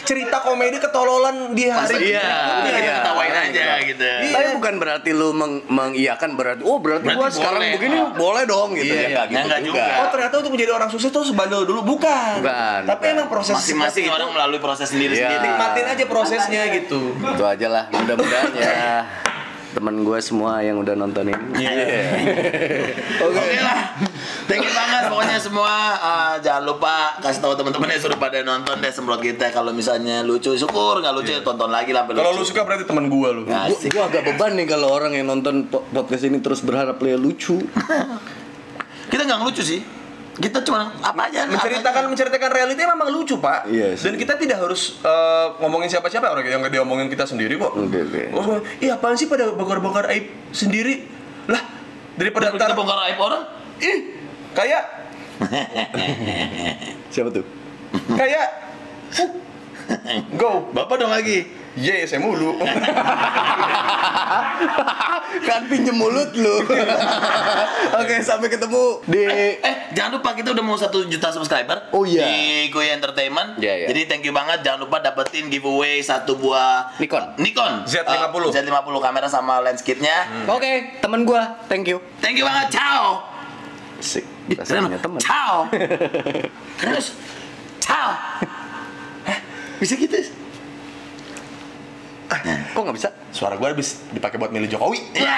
[SPEAKER 2] cerita komedi ketololan di hari
[SPEAKER 1] Iya, udah kita
[SPEAKER 3] Iya.
[SPEAKER 1] ketawain aja gitu.
[SPEAKER 3] Tapi bukan berarti lu meng mengiyakan berarti oh berarti,
[SPEAKER 1] Berarti
[SPEAKER 3] gua sekarang
[SPEAKER 1] boleh.
[SPEAKER 3] begini boleh dong gitu
[SPEAKER 1] Iya,
[SPEAKER 3] ya nggak gitu
[SPEAKER 1] nggak
[SPEAKER 3] juga.
[SPEAKER 1] juga.
[SPEAKER 2] Oh ternyata untuk menjadi orang sukses tuh sebandel dulu bukan.
[SPEAKER 3] Bukan,
[SPEAKER 2] Tapi
[SPEAKER 3] bukan.
[SPEAKER 2] emang proses
[SPEAKER 1] Masing-masing
[SPEAKER 2] seperti
[SPEAKER 1] orang
[SPEAKER 2] itu,
[SPEAKER 1] melalui proses sendiri
[SPEAKER 3] Iya.
[SPEAKER 1] sendiri.
[SPEAKER 2] nikmatin aja prosesnya gitu.
[SPEAKER 3] Itu aja lah mudah-mudahan ya *laughs* teman gue semua yang udah nonton ini.
[SPEAKER 1] Oke lah. Thank you banget pokoknya semua Eh, jangan lupa kasih tahu teman-teman yang suruh pada nonton deh semprot kita kalau misalnya lucu syukur nggak lucu ya tonton lagi lah
[SPEAKER 2] Kalau lu
[SPEAKER 1] lucu.
[SPEAKER 2] suka berarti teman gua lu.
[SPEAKER 3] Gua,
[SPEAKER 1] Asik.
[SPEAKER 3] gua agak beban nih kalau orang yang nonton po- podcast ini terus berharap dia lucu. *laughs*
[SPEAKER 1] Kita nggak ngelucu sih. Kita cuma apa aja
[SPEAKER 2] menceritakan menceritakan realita memang lucu pak.
[SPEAKER 3] Iya sih.
[SPEAKER 2] dan kita tidak harus eh, ngomongin siapa-siapa orang yang dia omongin kita sendiri kok.
[SPEAKER 3] Oke, oke.
[SPEAKER 2] Oh, iya apaan sih pada bongkar-bongkar aib sendiri? Lah daripada
[SPEAKER 1] Daripada kita
[SPEAKER 2] ntar
[SPEAKER 1] bongkar aib orang?
[SPEAKER 2] Ih kayak
[SPEAKER 3] Siapa tuh?
[SPEAKER 2] kayak uh, go.
[SPEAKER 1] Bapak dong lagi
[SPEAKER 2] ye saya mulu *laughs*
[SPEAKER 3] kan pinjem mulut lu. *laughs* Oke, sampai ketemu di
[SPEAKER 1] eh jangan lupa kita udah mau satu juta subscriber
[SPEAKER 3] Oh, iya.
[SPEAKER 1] di Goya Entertainment
[SPEAKER 3] Iya, iya.
[SPEAKER 1] jadi thank you banget jangan lupa dapetin giveaway satu buah
[SPEAKER 3] Nikon.
[SPEAKER 1] Nikon
[SPEAKER 2] Z50.
[SPEAKER 1] Eh, Z50 kamera sama lens kitnya
[SPEAKER 3] Oke, teman gua. Thank you.
[SPEAKER 1] thank you banget ciao
[SPEAKER 3] Sik.
[SPEAKER 1] Keren,
[SPEAKER 3] Rasanya teman.
[SPEAKER 1] Ciao. *laughs* Terus. Ciao. Hah? Bisa gitu?
[SPEAKER 3] Kok nggak bisa?
[SPEAKER 2] suara gua habis dipakai buat milih Jokowi
[SPEAKER 1] Ya.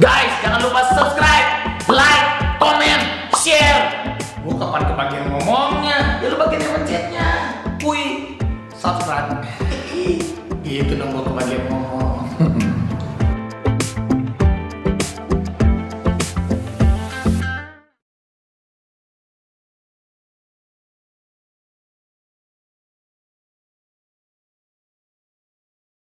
[SPEAKER 1] Guys, jangan lupa subscribe, like, comment, share.
[SPEAKER 4] Gua kapan kebagian ngomongnya?
[SPEAKER 1] Ya lu bagian yang mencetnya.
[SPEAKER 4] Wih, subscribe. gitu dong gua kebagian ngomong.